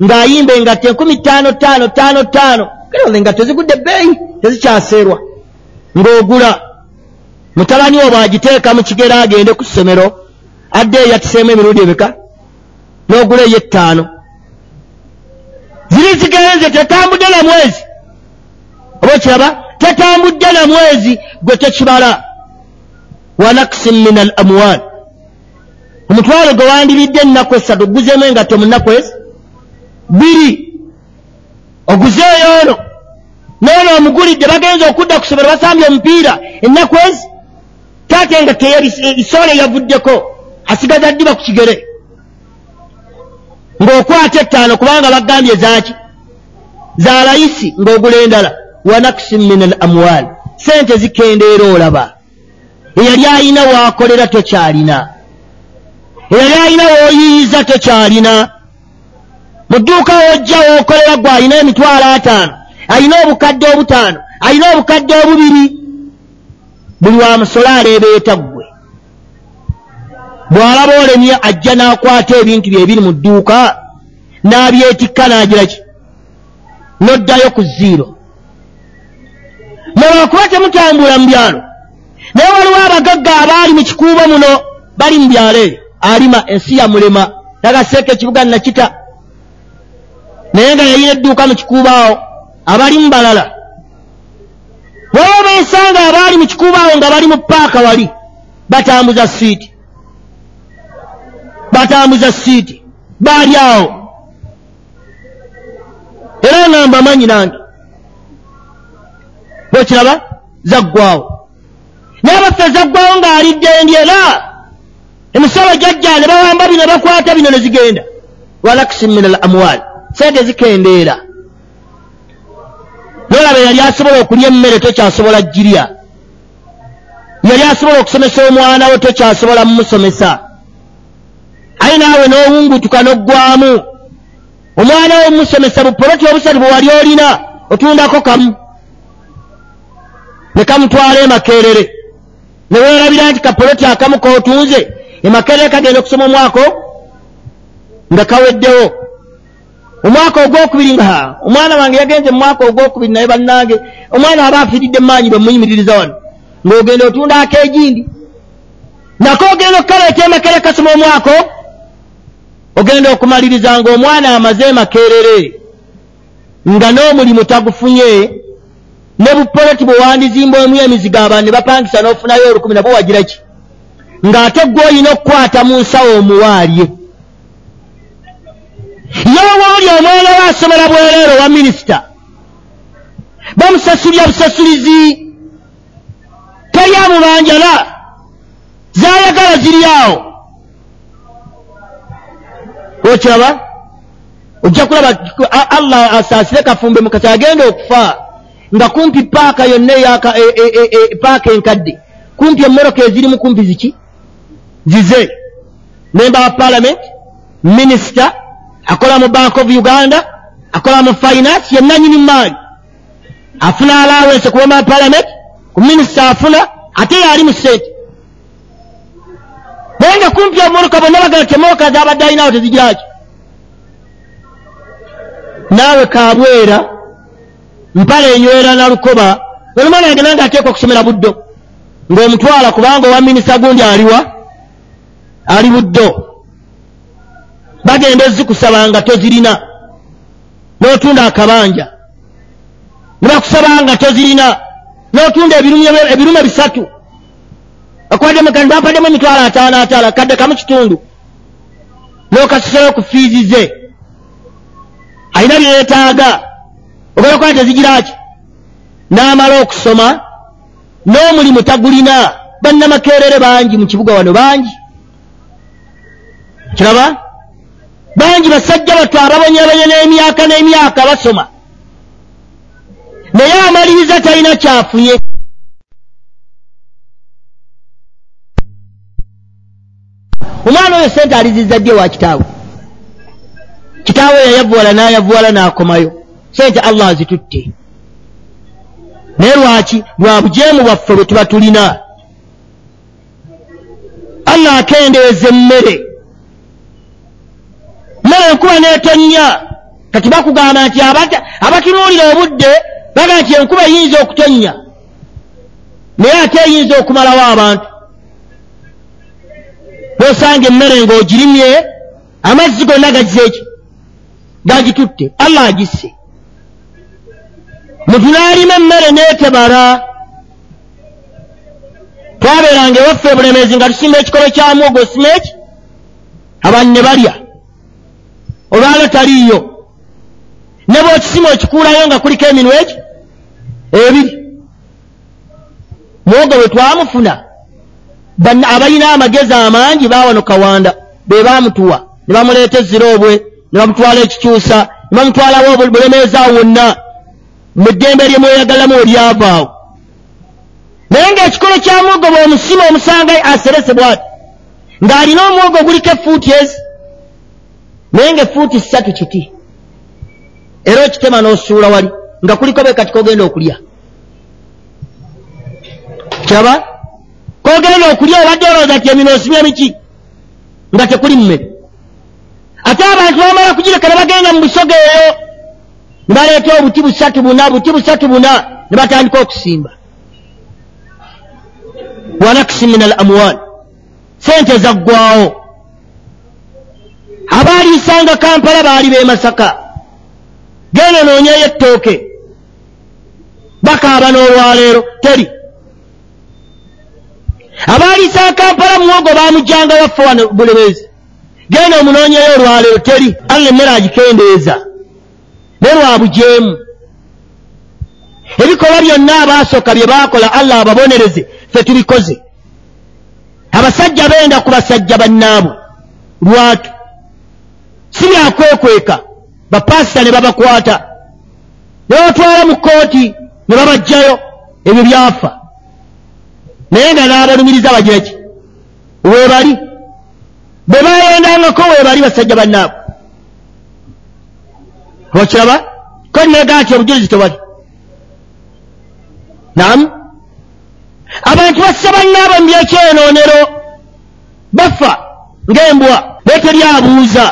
Speaker 1: ng'ayimba engatto enkumi ttaano ttaano ttaano ttaano. Kale engatto zigudde ebbeeyi tezikyaseerwa. Ng'ogula mutabani wo bw'agiteeka mu kigero agende ku ssomero adde eyatiseemu emirundi emeka n'ogula ey'ettaano ziri zigenze tetambudde na mwezi. Oba okiraba tetambudde na mwezi gwe tekibala. Wanaksin min al amwal. Omutwalo gwe wandiridde ennaku esatu oguzeemu engatto mu nnaku ezi? Biri. Oguzeeyo ono. Noono omugulidde bagenza okudda ku somero basambye omupiira. Ennaku ezi? Taate nga isoole yavuddeko asigaza ddiba ku kigere ng'okwata ettaano kubanga bagambye zaki za layisi ng'ogula endala. Wanaksin min al amwal sente zikendeera olaba. Eyali ayina waakolera tokyalina. Eyali ayina wooyiyiza tokyalina. Mu dduuka wojja wookolera gwe ayina emitwalo ataano ayina obukadde obutaano ayina obukadde obubiri. Buli wa musole aleebeeta ggwe bw'alaba olemye ajja n'akwata ebintu bye ebiri mu dduuka n'abyetikka n'agira ki? N'oddayo ku ziiro mulwakuba temutambula mu byalo. Naye waliwo abagagga abaali mu kikuubo muno bali mu byalo eyo alima ensi ya mulema. Nagaseeka ekibuga nakita. Naye nga yayina edduuka mu kikuubo awo abalimu balala. Waliwo bensanga abaali mu kikuubo awo nga bali mu paaka wali batambuza siiti batambuza siiti baali awo era nga mbamanyi nange. Bwekiraba zaggwawo naye abaffe zaggwawo ng'alidde endyera emisolo jajja ne bawamba bino bakwata bino ne zigenda. Walakisi min al amwal sente zikendeera. Nolaba yali asobola okulya emmere tokyasobola girya yali asobola okusomesa omwana we tokyasobola mumusomesa aye naawe n'owungutuka n'oggwamu omwana we mumusomesa bupoloti obusatu bwe wali olina otundako kamu. Ne kamutwala emakerere. Ne weerabira nti kapoloti akamu kootunze emakerere kagenda okusoma omwaka nga kaweddewo. Omwaka ogwokubiri nga omwana wange yagenze mumwaka ogwokubiri naye bannange omwana aba afiiridde mumaanyi bwe muyimiriririza wano ng'ogenda otunda akeegindi nako ogenda okukaleeta emakere kasoma omwaka ogenda okumaliriza ng'omwana amaze emakerere nga n'omulimu tagufunye ne bupoloti bwe wandizimbaemu emizigo abantu ne bapangisa n'ofunayo olukumi nabwe wagira ki? Ng'ate gwe olina okukwata mu nsawo omuwaalye. Yewooli omwana we asomera bwereero wa minisita bamusasulya busasulizi teri amubanjala zayagala ziri awo okiraba ojja kulaba allah asaasire kafumbe mukasa agenda okufa nga kumpi paaka yonna eyaka e, e, e, paaka enkadde kumpi emmoroka ezirimu kumpi ziki? Zize. Memba wa parliament minisita akola mu bank of uganda akola mu finance yennanyini maanyi. Afuna alawense ku memba wa parliament ku minisita afuna ate yaali mu sente naye nga kumpi omuluka bonna bagana temoka zabadde alinawo tezigiraki naawe kabwera mpala enywera nalukoba olumwana yagenda nga ateekwa okusomera buddo. Ng'omutwala kubanga owa minisita gundi aliwa ali buddo. Bagenda ezikusaba nga tozirina. N'otunda akabanja. Ne bakusaba nga tozirina. N'otunda ebirume bisatu okwaddemukanibampaddemu emitwalo ataano ataano kadde kamu kitundu. N'okasusayo ku fiizi ze. Alina byeyeetaaga obeera kuba tezigiraki n'amala okusoma n'omulimu tagulina. Bannamakerere bangi mu kibuga wano bangi. Kiraba? Bangi basajja bato ababonyebonye n'emyaka n'emyaka basoma. Naye amaliriza talina kyafunye omwana oyo sente alizizza ddi ewa kitaawe? Kitaawe yayavuwala n'ayavuwala n'akomayo. Sente allah azitutte. Naye lwaki? Lwa bujeemu bwaffe bwe tuba tulina. Allah akendeeza emmere. Mmere enkuba n'etonnya. Kati bakugamba nti abatunuulira obudde baga nti enkuba eyinza okutonnya. Naye ate eyinza okumalawo abantu bosanga emmere ng'ogirimye amazzi gonna gagizeeki gagitutte. Allah agisse. Muntu n'alima emmere n'etebala twabeeranga ewaffe ebulemezi nga tusimba ekikolo kya mwogo osima eki abantu ne balya. Olwalo taliiyo. Ne bwokisima okikuulayo nga kuliko eminwa eki ebiri. Mwogo bwe twamufuna abalina amagezi amangi bawano kawanda be bamutuwa ne bamuleeta eziroobwe ne bamutwala ekikyusa ne bamutwalawo bulemeezaawo wonna mu ddembe lye mweyagalamu olyavaawo naye ng'ekikolo kya mwogo bw'omusima omusanga aserese bw'ati ng'alina omwogo guliko efuuti ezi? Naye ng'efuuti ssatu kiti. Era okitema n'osuula wali nga kuliko be kati kogenda okulya. Kiraba kogenda okulya obadde olowooza ti emino osimya miki nga tekuli mmere ate abantu bamala kugireka ne bagenda mu busoga eyo ne baleeta obuti busatu buna buti busatu buna ne batandika okusimba. Wanakisi min al amwal. Sente zaggwawo abaaliisanga kampala baali bemasaka genda noonyeyo ettooke. Bakaaba n'olwaleero teri abaaliisanga kampala muwogo baamujjanga waffe wano bulemeezi genda omunoonyeyo olwaleero teri alla emmere agikendeeza. Ne lwabujeemu ebikolwa byonna abaasooka bye baakola allah ababonereze ffe tubikoze. Abasajja benda ku basajja bannaabo lwatu si byakwekweka bapaasita ne babakwata. Ne batwala mu kooti ne babajjayo ebyo byafa naye nga n'abalumiriza bagira ki? Weebali? Bwe bayendangako weebali basajja bannaabo okiraba? Ko negaa nti obujulizi tewali namu abantu basse bannaabo mu byekyenoonero bafa ng'embwa naye teri abuuza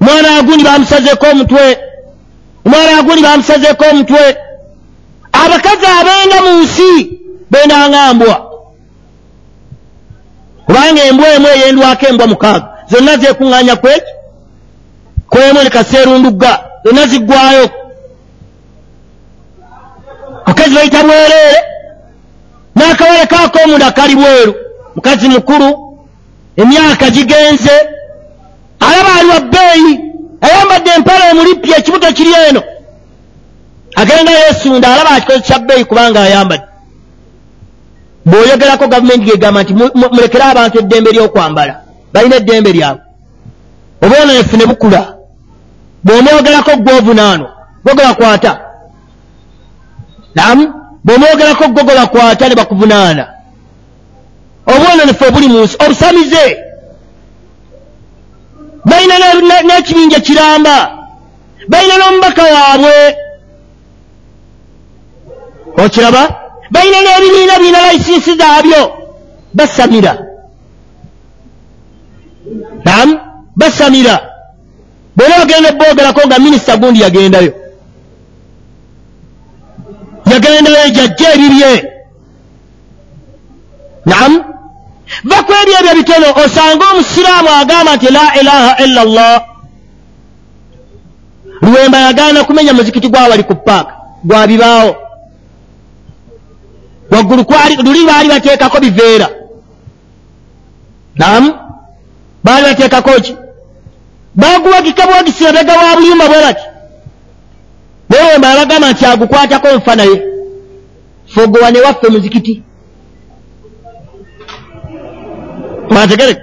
Speaker 1: omwana agundi bamusazeeko omutwe. Omwana agundi bamusazeeko omutwe. Abakazi abenda mu nsi bendanga mbwa kubanga embwa emu eyendwako embwa mukaaga zonna zekuŋŋanya kweki kwemu ne kaseerundugga zonna ziggwayo mukazi bayita bwereere n'akawale kaako omunda kali bweru. Mukazi mukulu emyaka gigenze. Alaba ali wa bbeeyi ayambadde empala omulipya ekibuto kiri eno. Agenda yeesunda alaba akikozi kya bbeeyi kubanga ayambadde bw'oyogerako gavumenti gegamba nti mulekere abantu eddembe ly'okwambala balina eddembe lyabwe. Oba ono yefune bukula. Bw'omwogerako gwovunaano gogobakwata namu bw'omwogerako gogobakwata ne bakuvunaana. Obwononefu obuli mu nsi obusamize. Balina n'ekibinja kiramba balina n'omubaka waabwe. Okiraba balina n'ebibiina birina layisinsi zaabyo basamira nam basamira bwena bagenda eboogerako nga minisita gundi yagendayo yagendayo jajja ebibye nam vaku ebyo bitono osanga omusiraamu agamba nti la ilaha illa llah lwemba yagaana kumenya muzikiti gwawali ku paaka gwabibaawo waggulu luli baali bateekako biveera. Nam baali bateekako ki? Baguwagika buwagisi abega wa buyumba bwe bati naye wemba abagamba nti agukwatako nfa naye. Fogowa ne waffe muzikiti. Mwategereka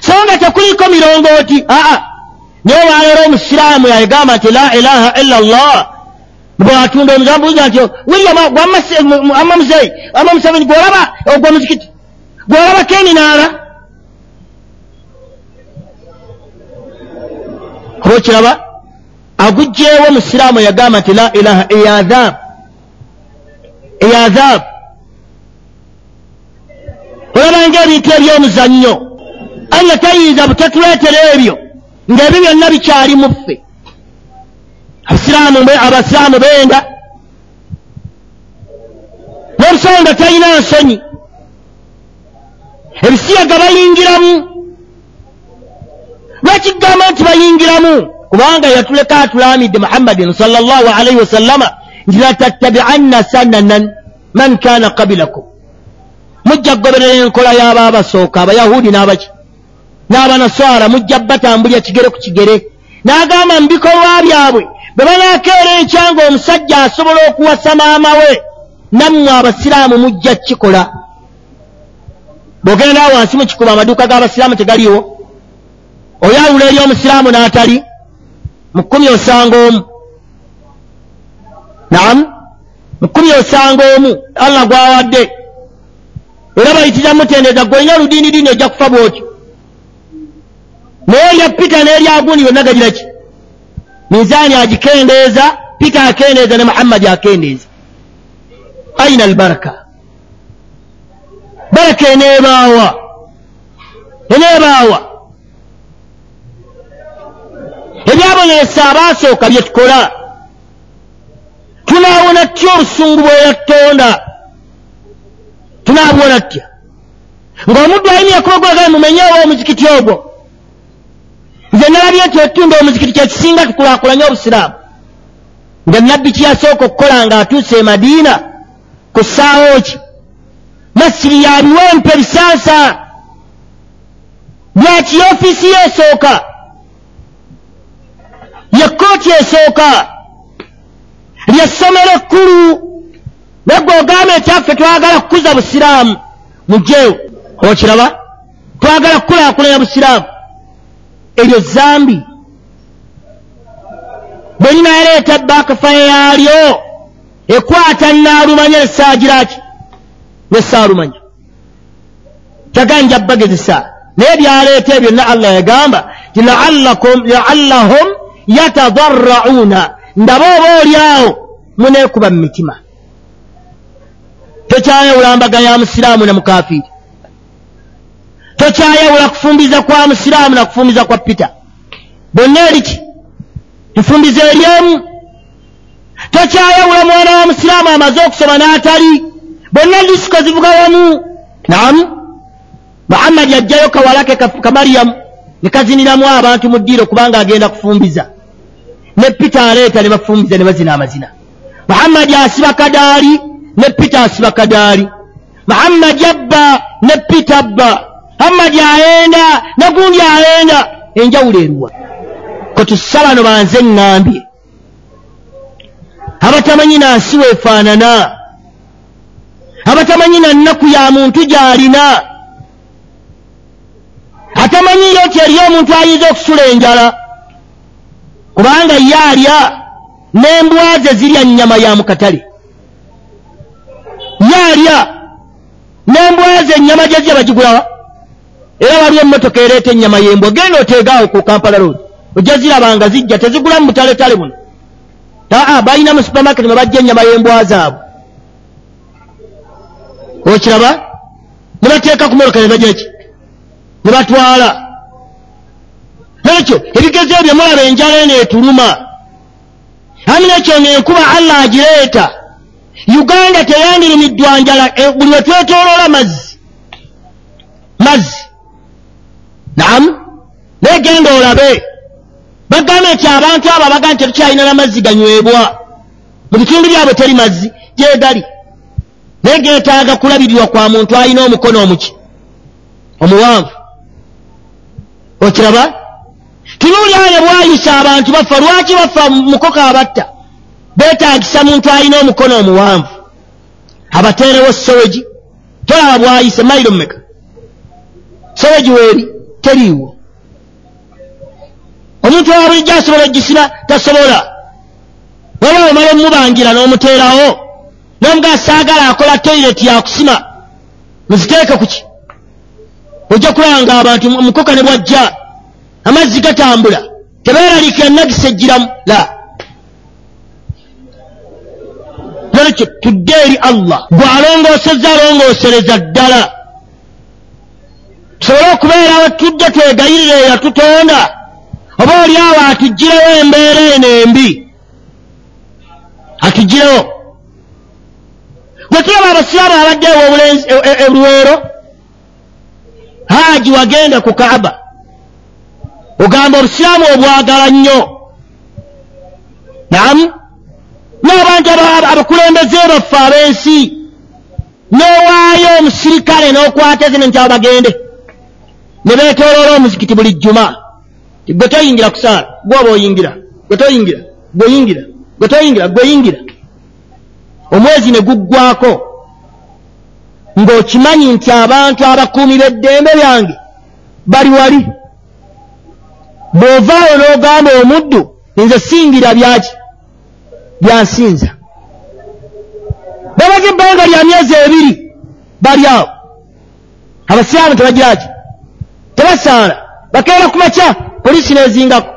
Speaker 1: so nga tekuliko mirongooti. Aa naye waleero omusiraamu yagamba nti la ilaha illa llah bwatunda omuzambuuza nti william ama muzeyi ama museveni gwolaba ogwo muzikiti gwolaba keninaala kuba okiraba agugjeewo musiraamu yagamba nti la ilaha eyadhab eyadhab olabanga ebintu ebyomuzannyo allah tayinza butatuleetera ebyo ng'ebyo byonna bikyali mu ffe abasiraamu benda n'obusonga talina nsonyi. Ebisiyaga bayingiramu. Lwakigamba nti bayingiramu? Kubanga yatuleka atulaamidde muhammadin salllah alaihi wasallama nti latattabianna sananan man kana qabilakum mujja kugoberera enkola y'aba abasooka abayahudi n'abaki. N'abanaswara mujja batambulya kigere ku kigere. N'agamba mu bikolwa byabwe bwe banaakeera enkyanga omusajja asobola okuwasa maama we nammwe abasiraamu mujja kukikola. Bw'ogenda wansi mu kikuba amaduuka g'abasiraamu tegaliwo. Oyawula eri omusiraamu n'atali mu kkumi osanga omu. Naamu mu kkumi osanga omu allah gwawadde. Era bayitira mutendeeza gweolina oludiini diini ojja kufa bwotyo. Naye erya pita n'eryagundi yonna gagira ki minzaani agikendeeza pita akendeeza ne muhammadi akendeeza. Aina albaraka. Baraka eneebaawa. Eneebaawa. Ebyabonesa abaasooka bye tukola. Tunaawona tya obusungu bweyatonda tunaabuwona ttya? Ng'omuddu alimi yakubagwagale mumenyeewo omuzikiti ogwo nze nalabye nti otunda omuzikiti kyekisinga tukulaakulanye obusiraamu. Nga nabbi kiyasooka okukola ng'atuuse e madiina ku ssaawo ki? Masiri yabiwempe bisansa byaki ofiisi ye esooka? Yekooti esooka? Lyessomero ekkulu? Nagwe ogamba ekyaffe twagala kukuza busiraamu. Mujjeewo. Okiraba? Twagala kukulaakulanya busiraamu eryo zambi. Bwe linaleeta baakafaye yaalyo ekwata naalumanya nesaagiraki nesaalumanya taganya bagezesa naye byaleeta ebyo na allah yagamba ti laallahum yatadarrauna ndaba oba oli awo muneekuba mu mitima. Tokyayawula mbaga ya musiraamu ne mukafiiri tokyayawula kufumbiza kwa musiraamu na kufumbiza kwa pita bonna eriki enfumbiza eryemu tokyayawula mwana wa musiraamu amaze okusoma n'atali. Bonna disiko zivuga wamu. Naamu muhammadi ajjayo kawalake kamariyamu ne kaziniramu abantu mu ddiiro kubanga agenda kufumbiza. Ne pita aleeta ne bafumbiza ne bazina amazina. Muhammadi asiba kadaali ne pita asiba kadaali. Muhammadi abba ne pita abba muhammadi ayenda negundi ayenda enjawulo eruwa. Kotusabano banze ŋŋambye abatamanyi nansi weefaanana. Abatamanyi na nnaku ya muntu gy'alina. Atamanyiyo nti eriyo omuntu ayinza okusula enjala. Kubanga ye alya n'embwa ze zirya nnyama ya mu katale. Ye alya n'embwazi ennyama gyezya bagigulawa era waliwo emmotoka ereeta ennyama y'embwa genda oteegaawo ku kampala road ojja zirabanga zijja tezigula mu butaletale buno. Aa balina mu supermarket mwe bajja ennyama y'embwa zaabwe. Okiraba? Ne bateeka ku motoka ne bajaki ne batwala. Ekyo ebigezo ebyo mulaba enjala eno etuluma. Ami nekyo ngaenkuba allah agireeta. Uganda teyandirumiddwa njala e, buli we twetoloola mazzi. Mazzi naamu naye genda olabe. Bagamba nti abantu abo abaga nti tetukyalina namazzi ganywebwa mu bitundu byabwe teri mazzi gyegali. Naye geetaaga kulabirirwa kwa muntu alina omukono omuki? Omuwanvu. Okiraba? Tunuulyaye bwayisa abantu bafa lwaki bafa mukoka abatta? Beetagisa muntu alina omukono omuwanvu. Abateerewo sowegi? Tolaba bwayise mairo mumeka sowegi weeri teriiwo omuntu wa bulijjo asobola ogisiba tasobola. Waba omala omubangira n'omuteerawo nomuga saagala akola toyireti yakusima muziteeke kuki ojja kulaba nga abantu mukoka ne bwajja amazzi gatambula tebeeraliikira nagisa ejjiramu la. Nolekyo tudde eri allah. Gw'alongoosezza alongoosereza ddala tusobole okubeerawo tujja twegayirira eyatutonda oba oli awo atuggirewo embeera eno embi? Atuggirewo bwe tulaba abasiraamu abaddeewo eluweero e, e, haaji wagenda ku kaaba. Ogamba obusiraamu obwagala nnyo. Naamu n'abantu abakulembeze baffe ab'ensi. N'owaayo omusirikale n'okwata zino nti abo bagende ne beetooloola omuzikiti buli jjuma. Gwe toyingira kusaala gwoba oyingira gwe toyingira gweoyingira gwe toyingira gweyingira omwezi ne guggwako ng'okimanyi nti abantu abakuumi b'eddembe byange bali wali. Bw'ovaayo n'ogamba omuddu nze singira byaki? Byansinza babaga ebbanga lya myezi ebiri bali awo. Abasiraamu tebagiraki tebasaala bakeera ku makya. Poliisi nezingako.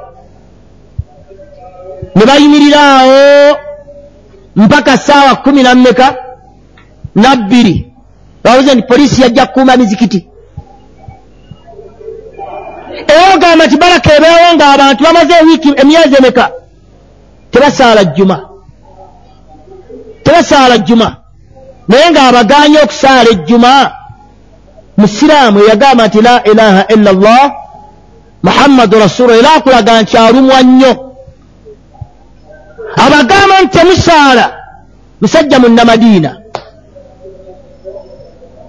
Speaker 1: Ne bayimirira awo mpaka saawa kumi nammeka nabbiri. Babuze nti poliisi yajja kukuuma mizikiti. Era ogamba nti baraka ebeewo ng'abantu bamaze ewiiki emyezi emeka? Tebasaala jjuma. Tebasaala jjuma. Naye ng'abaganye okusaala ejjuma musiraamu eyagamba nti la ilaha illa llah muhammadu rasulu era akulaga nti alumwa nnyo. Abagamba nti temusaala musajja munnamadiina.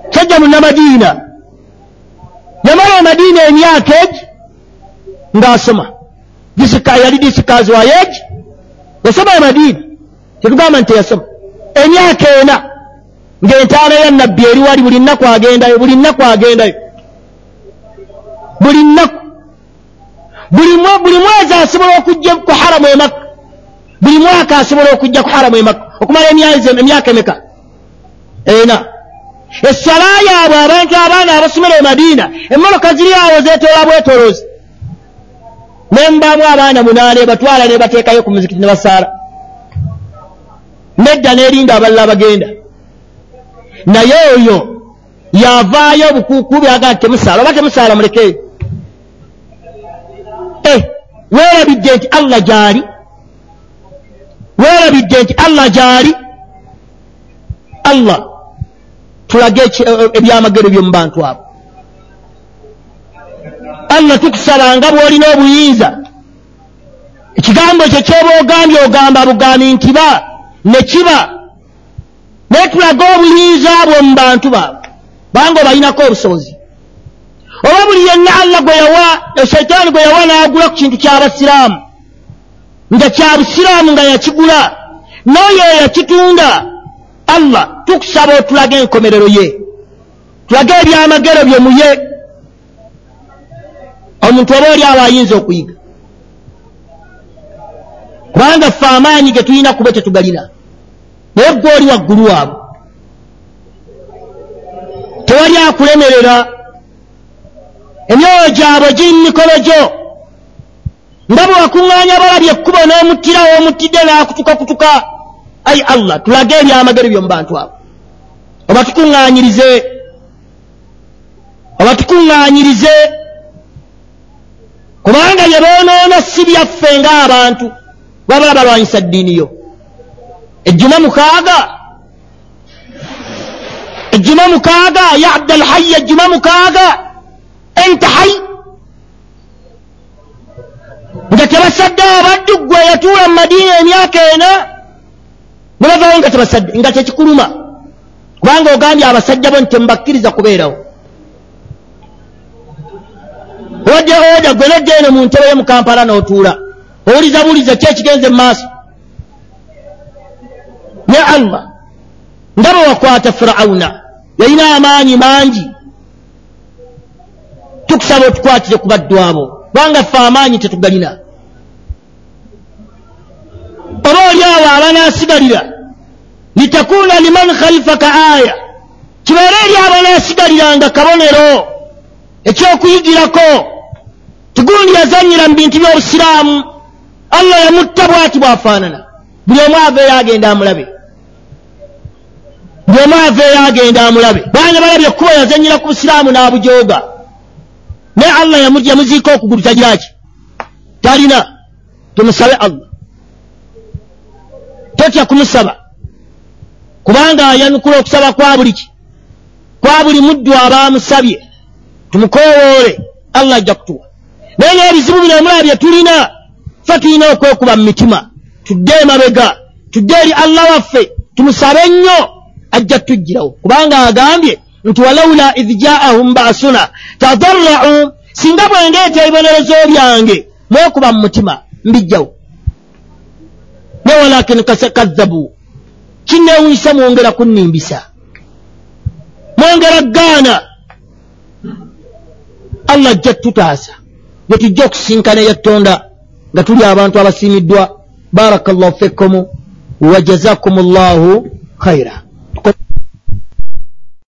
Speaker 1: Musajja munnamadiina. Yamala emadiina emyaka egi ng'asoma. Yali disikazi wayeegi yasoma emadiina tetugamba nti teyasoma emyaka ena ng'entaana ya nabbi eri wali buli nnaku agendayo buli nnaku agendayo. Buli nnaku. Buli mwezi asobola okujja ku haramu emakka buli mwaka asobola okujja ku haramu emakka okumala emyaka emeka? Ena essala yaabwe abantu abaana abasomera e madiina emmoloka ziri awo zeetoola bwetoloozi. Nembamu abaana munaana ebatwala nebateekayo ku muzikiti ne basaala. Nedda n'erinda abalala bagenda naye oyo yavaayo obukuuku byaga nti temusaala oba temusaala mulekeyo eh, weerabidde nti allah gyali. Weerabidde nti allah gyali. Allah tulage ebyamagero byomu bantu abo. Allah tukusaba nga bw'olina obuyinza. Ekigambo ekyo kyoba ogambye ogamba bugambi nti ba ne kiba naye tulaga obuyinza bwo mu bantu baabwe banga obalinako obusobozi. Oba buli yenna allah gwe yawa eshaitaani gwe yawa n'agula ku kintu ky'abasiraamu nga kya busiraamu nga yakigula n'oyo eyakitunda allah tukusaba otulaga enkomerero ye. Tulage ebyamagero bye muye omuntu oba oli abo ayinza okuyiga. Kubanga ffe amaanyi ge tulina kuba tetugalina naye gwe oli waggulu waabo tewali akulemerera. Emyoyo gyabwe giri mu mikolo gyo. Nga bwe wakuŋŋaanya balabye ekkubo n'omuttirawo omuttidde n'akutukakutuka ayi allah tulage ebyamagero byo mu bantu abo. Oba tukuŋŋaanyirize. Oba tukuŋŋaanyirize. Kubanga bye boonoona si byaffe ng'abantu babala balwanyisa ddiini yo ejjuma mukaaga ejjuma mukaaga ya abdalhayi ejjuma mukaaga entahayi nga tebasaddewo baddu ggwe yatuula mu madiina emyaka ena ne bavawo nga tebasadde nga tekikuluma kubanga ogambye abasajja bo nti temubakkiriza kubeerawo wadde oda gwe nedda eno mu ntebe ye mu kampala n'otuula owuliza buuliza ki ekigenze mu maaso ne allah nga bwe wakwata firawuna yalina amaanyi mangi. Tukusaba otukwatire ku baddu abo kubanga ffe amaanyi tetugalina. Oba oli awo abanaasigalira litakuuna liman khalifaka aya. Kibeere eri abanaasigaliranga kabonero ekyokuyigirako. Tigundi yazanyira mu bintu by'obusiraamu. Allah yamutta bwati bwafaanana. Buli omu aveeyo agenda amulabe buli omu aveeyo agenda amulabe. Banya balabye ekkuba yazanyira ku busiraamu n'abujooga. Naye allah yamuziika okugulu tagiraki talina. Tumusabe allah. Totya kumusaba. Kubanga ayanukula okusaba kwa buli ki? Kwa buli muddu abaamusabye tumukowoole allah ajja kutuwa. Naye n'ebizibu bino omulaba bye tulina fe tulina okwekuba mu mitima. Tudde emabega. Tudde eri allah waffe. Tumusabe nnyo ajja tujjirawo. Kubanga agambye nti walaula idh jaahum baasuna tadarrau singa bwendeeta ebibonerezo byange mwekuba mu mutima mbijjawo. Ne walakin kazzabu kinneewunyisa mwongera kunnimbisa. Mwongera gaana allah ajja tutaasa. Bwe tujja okusinkana eyattonda nga tuli abantu abasiimiddwa. Baraka llahu fekkomu wa jazakum llahu khaira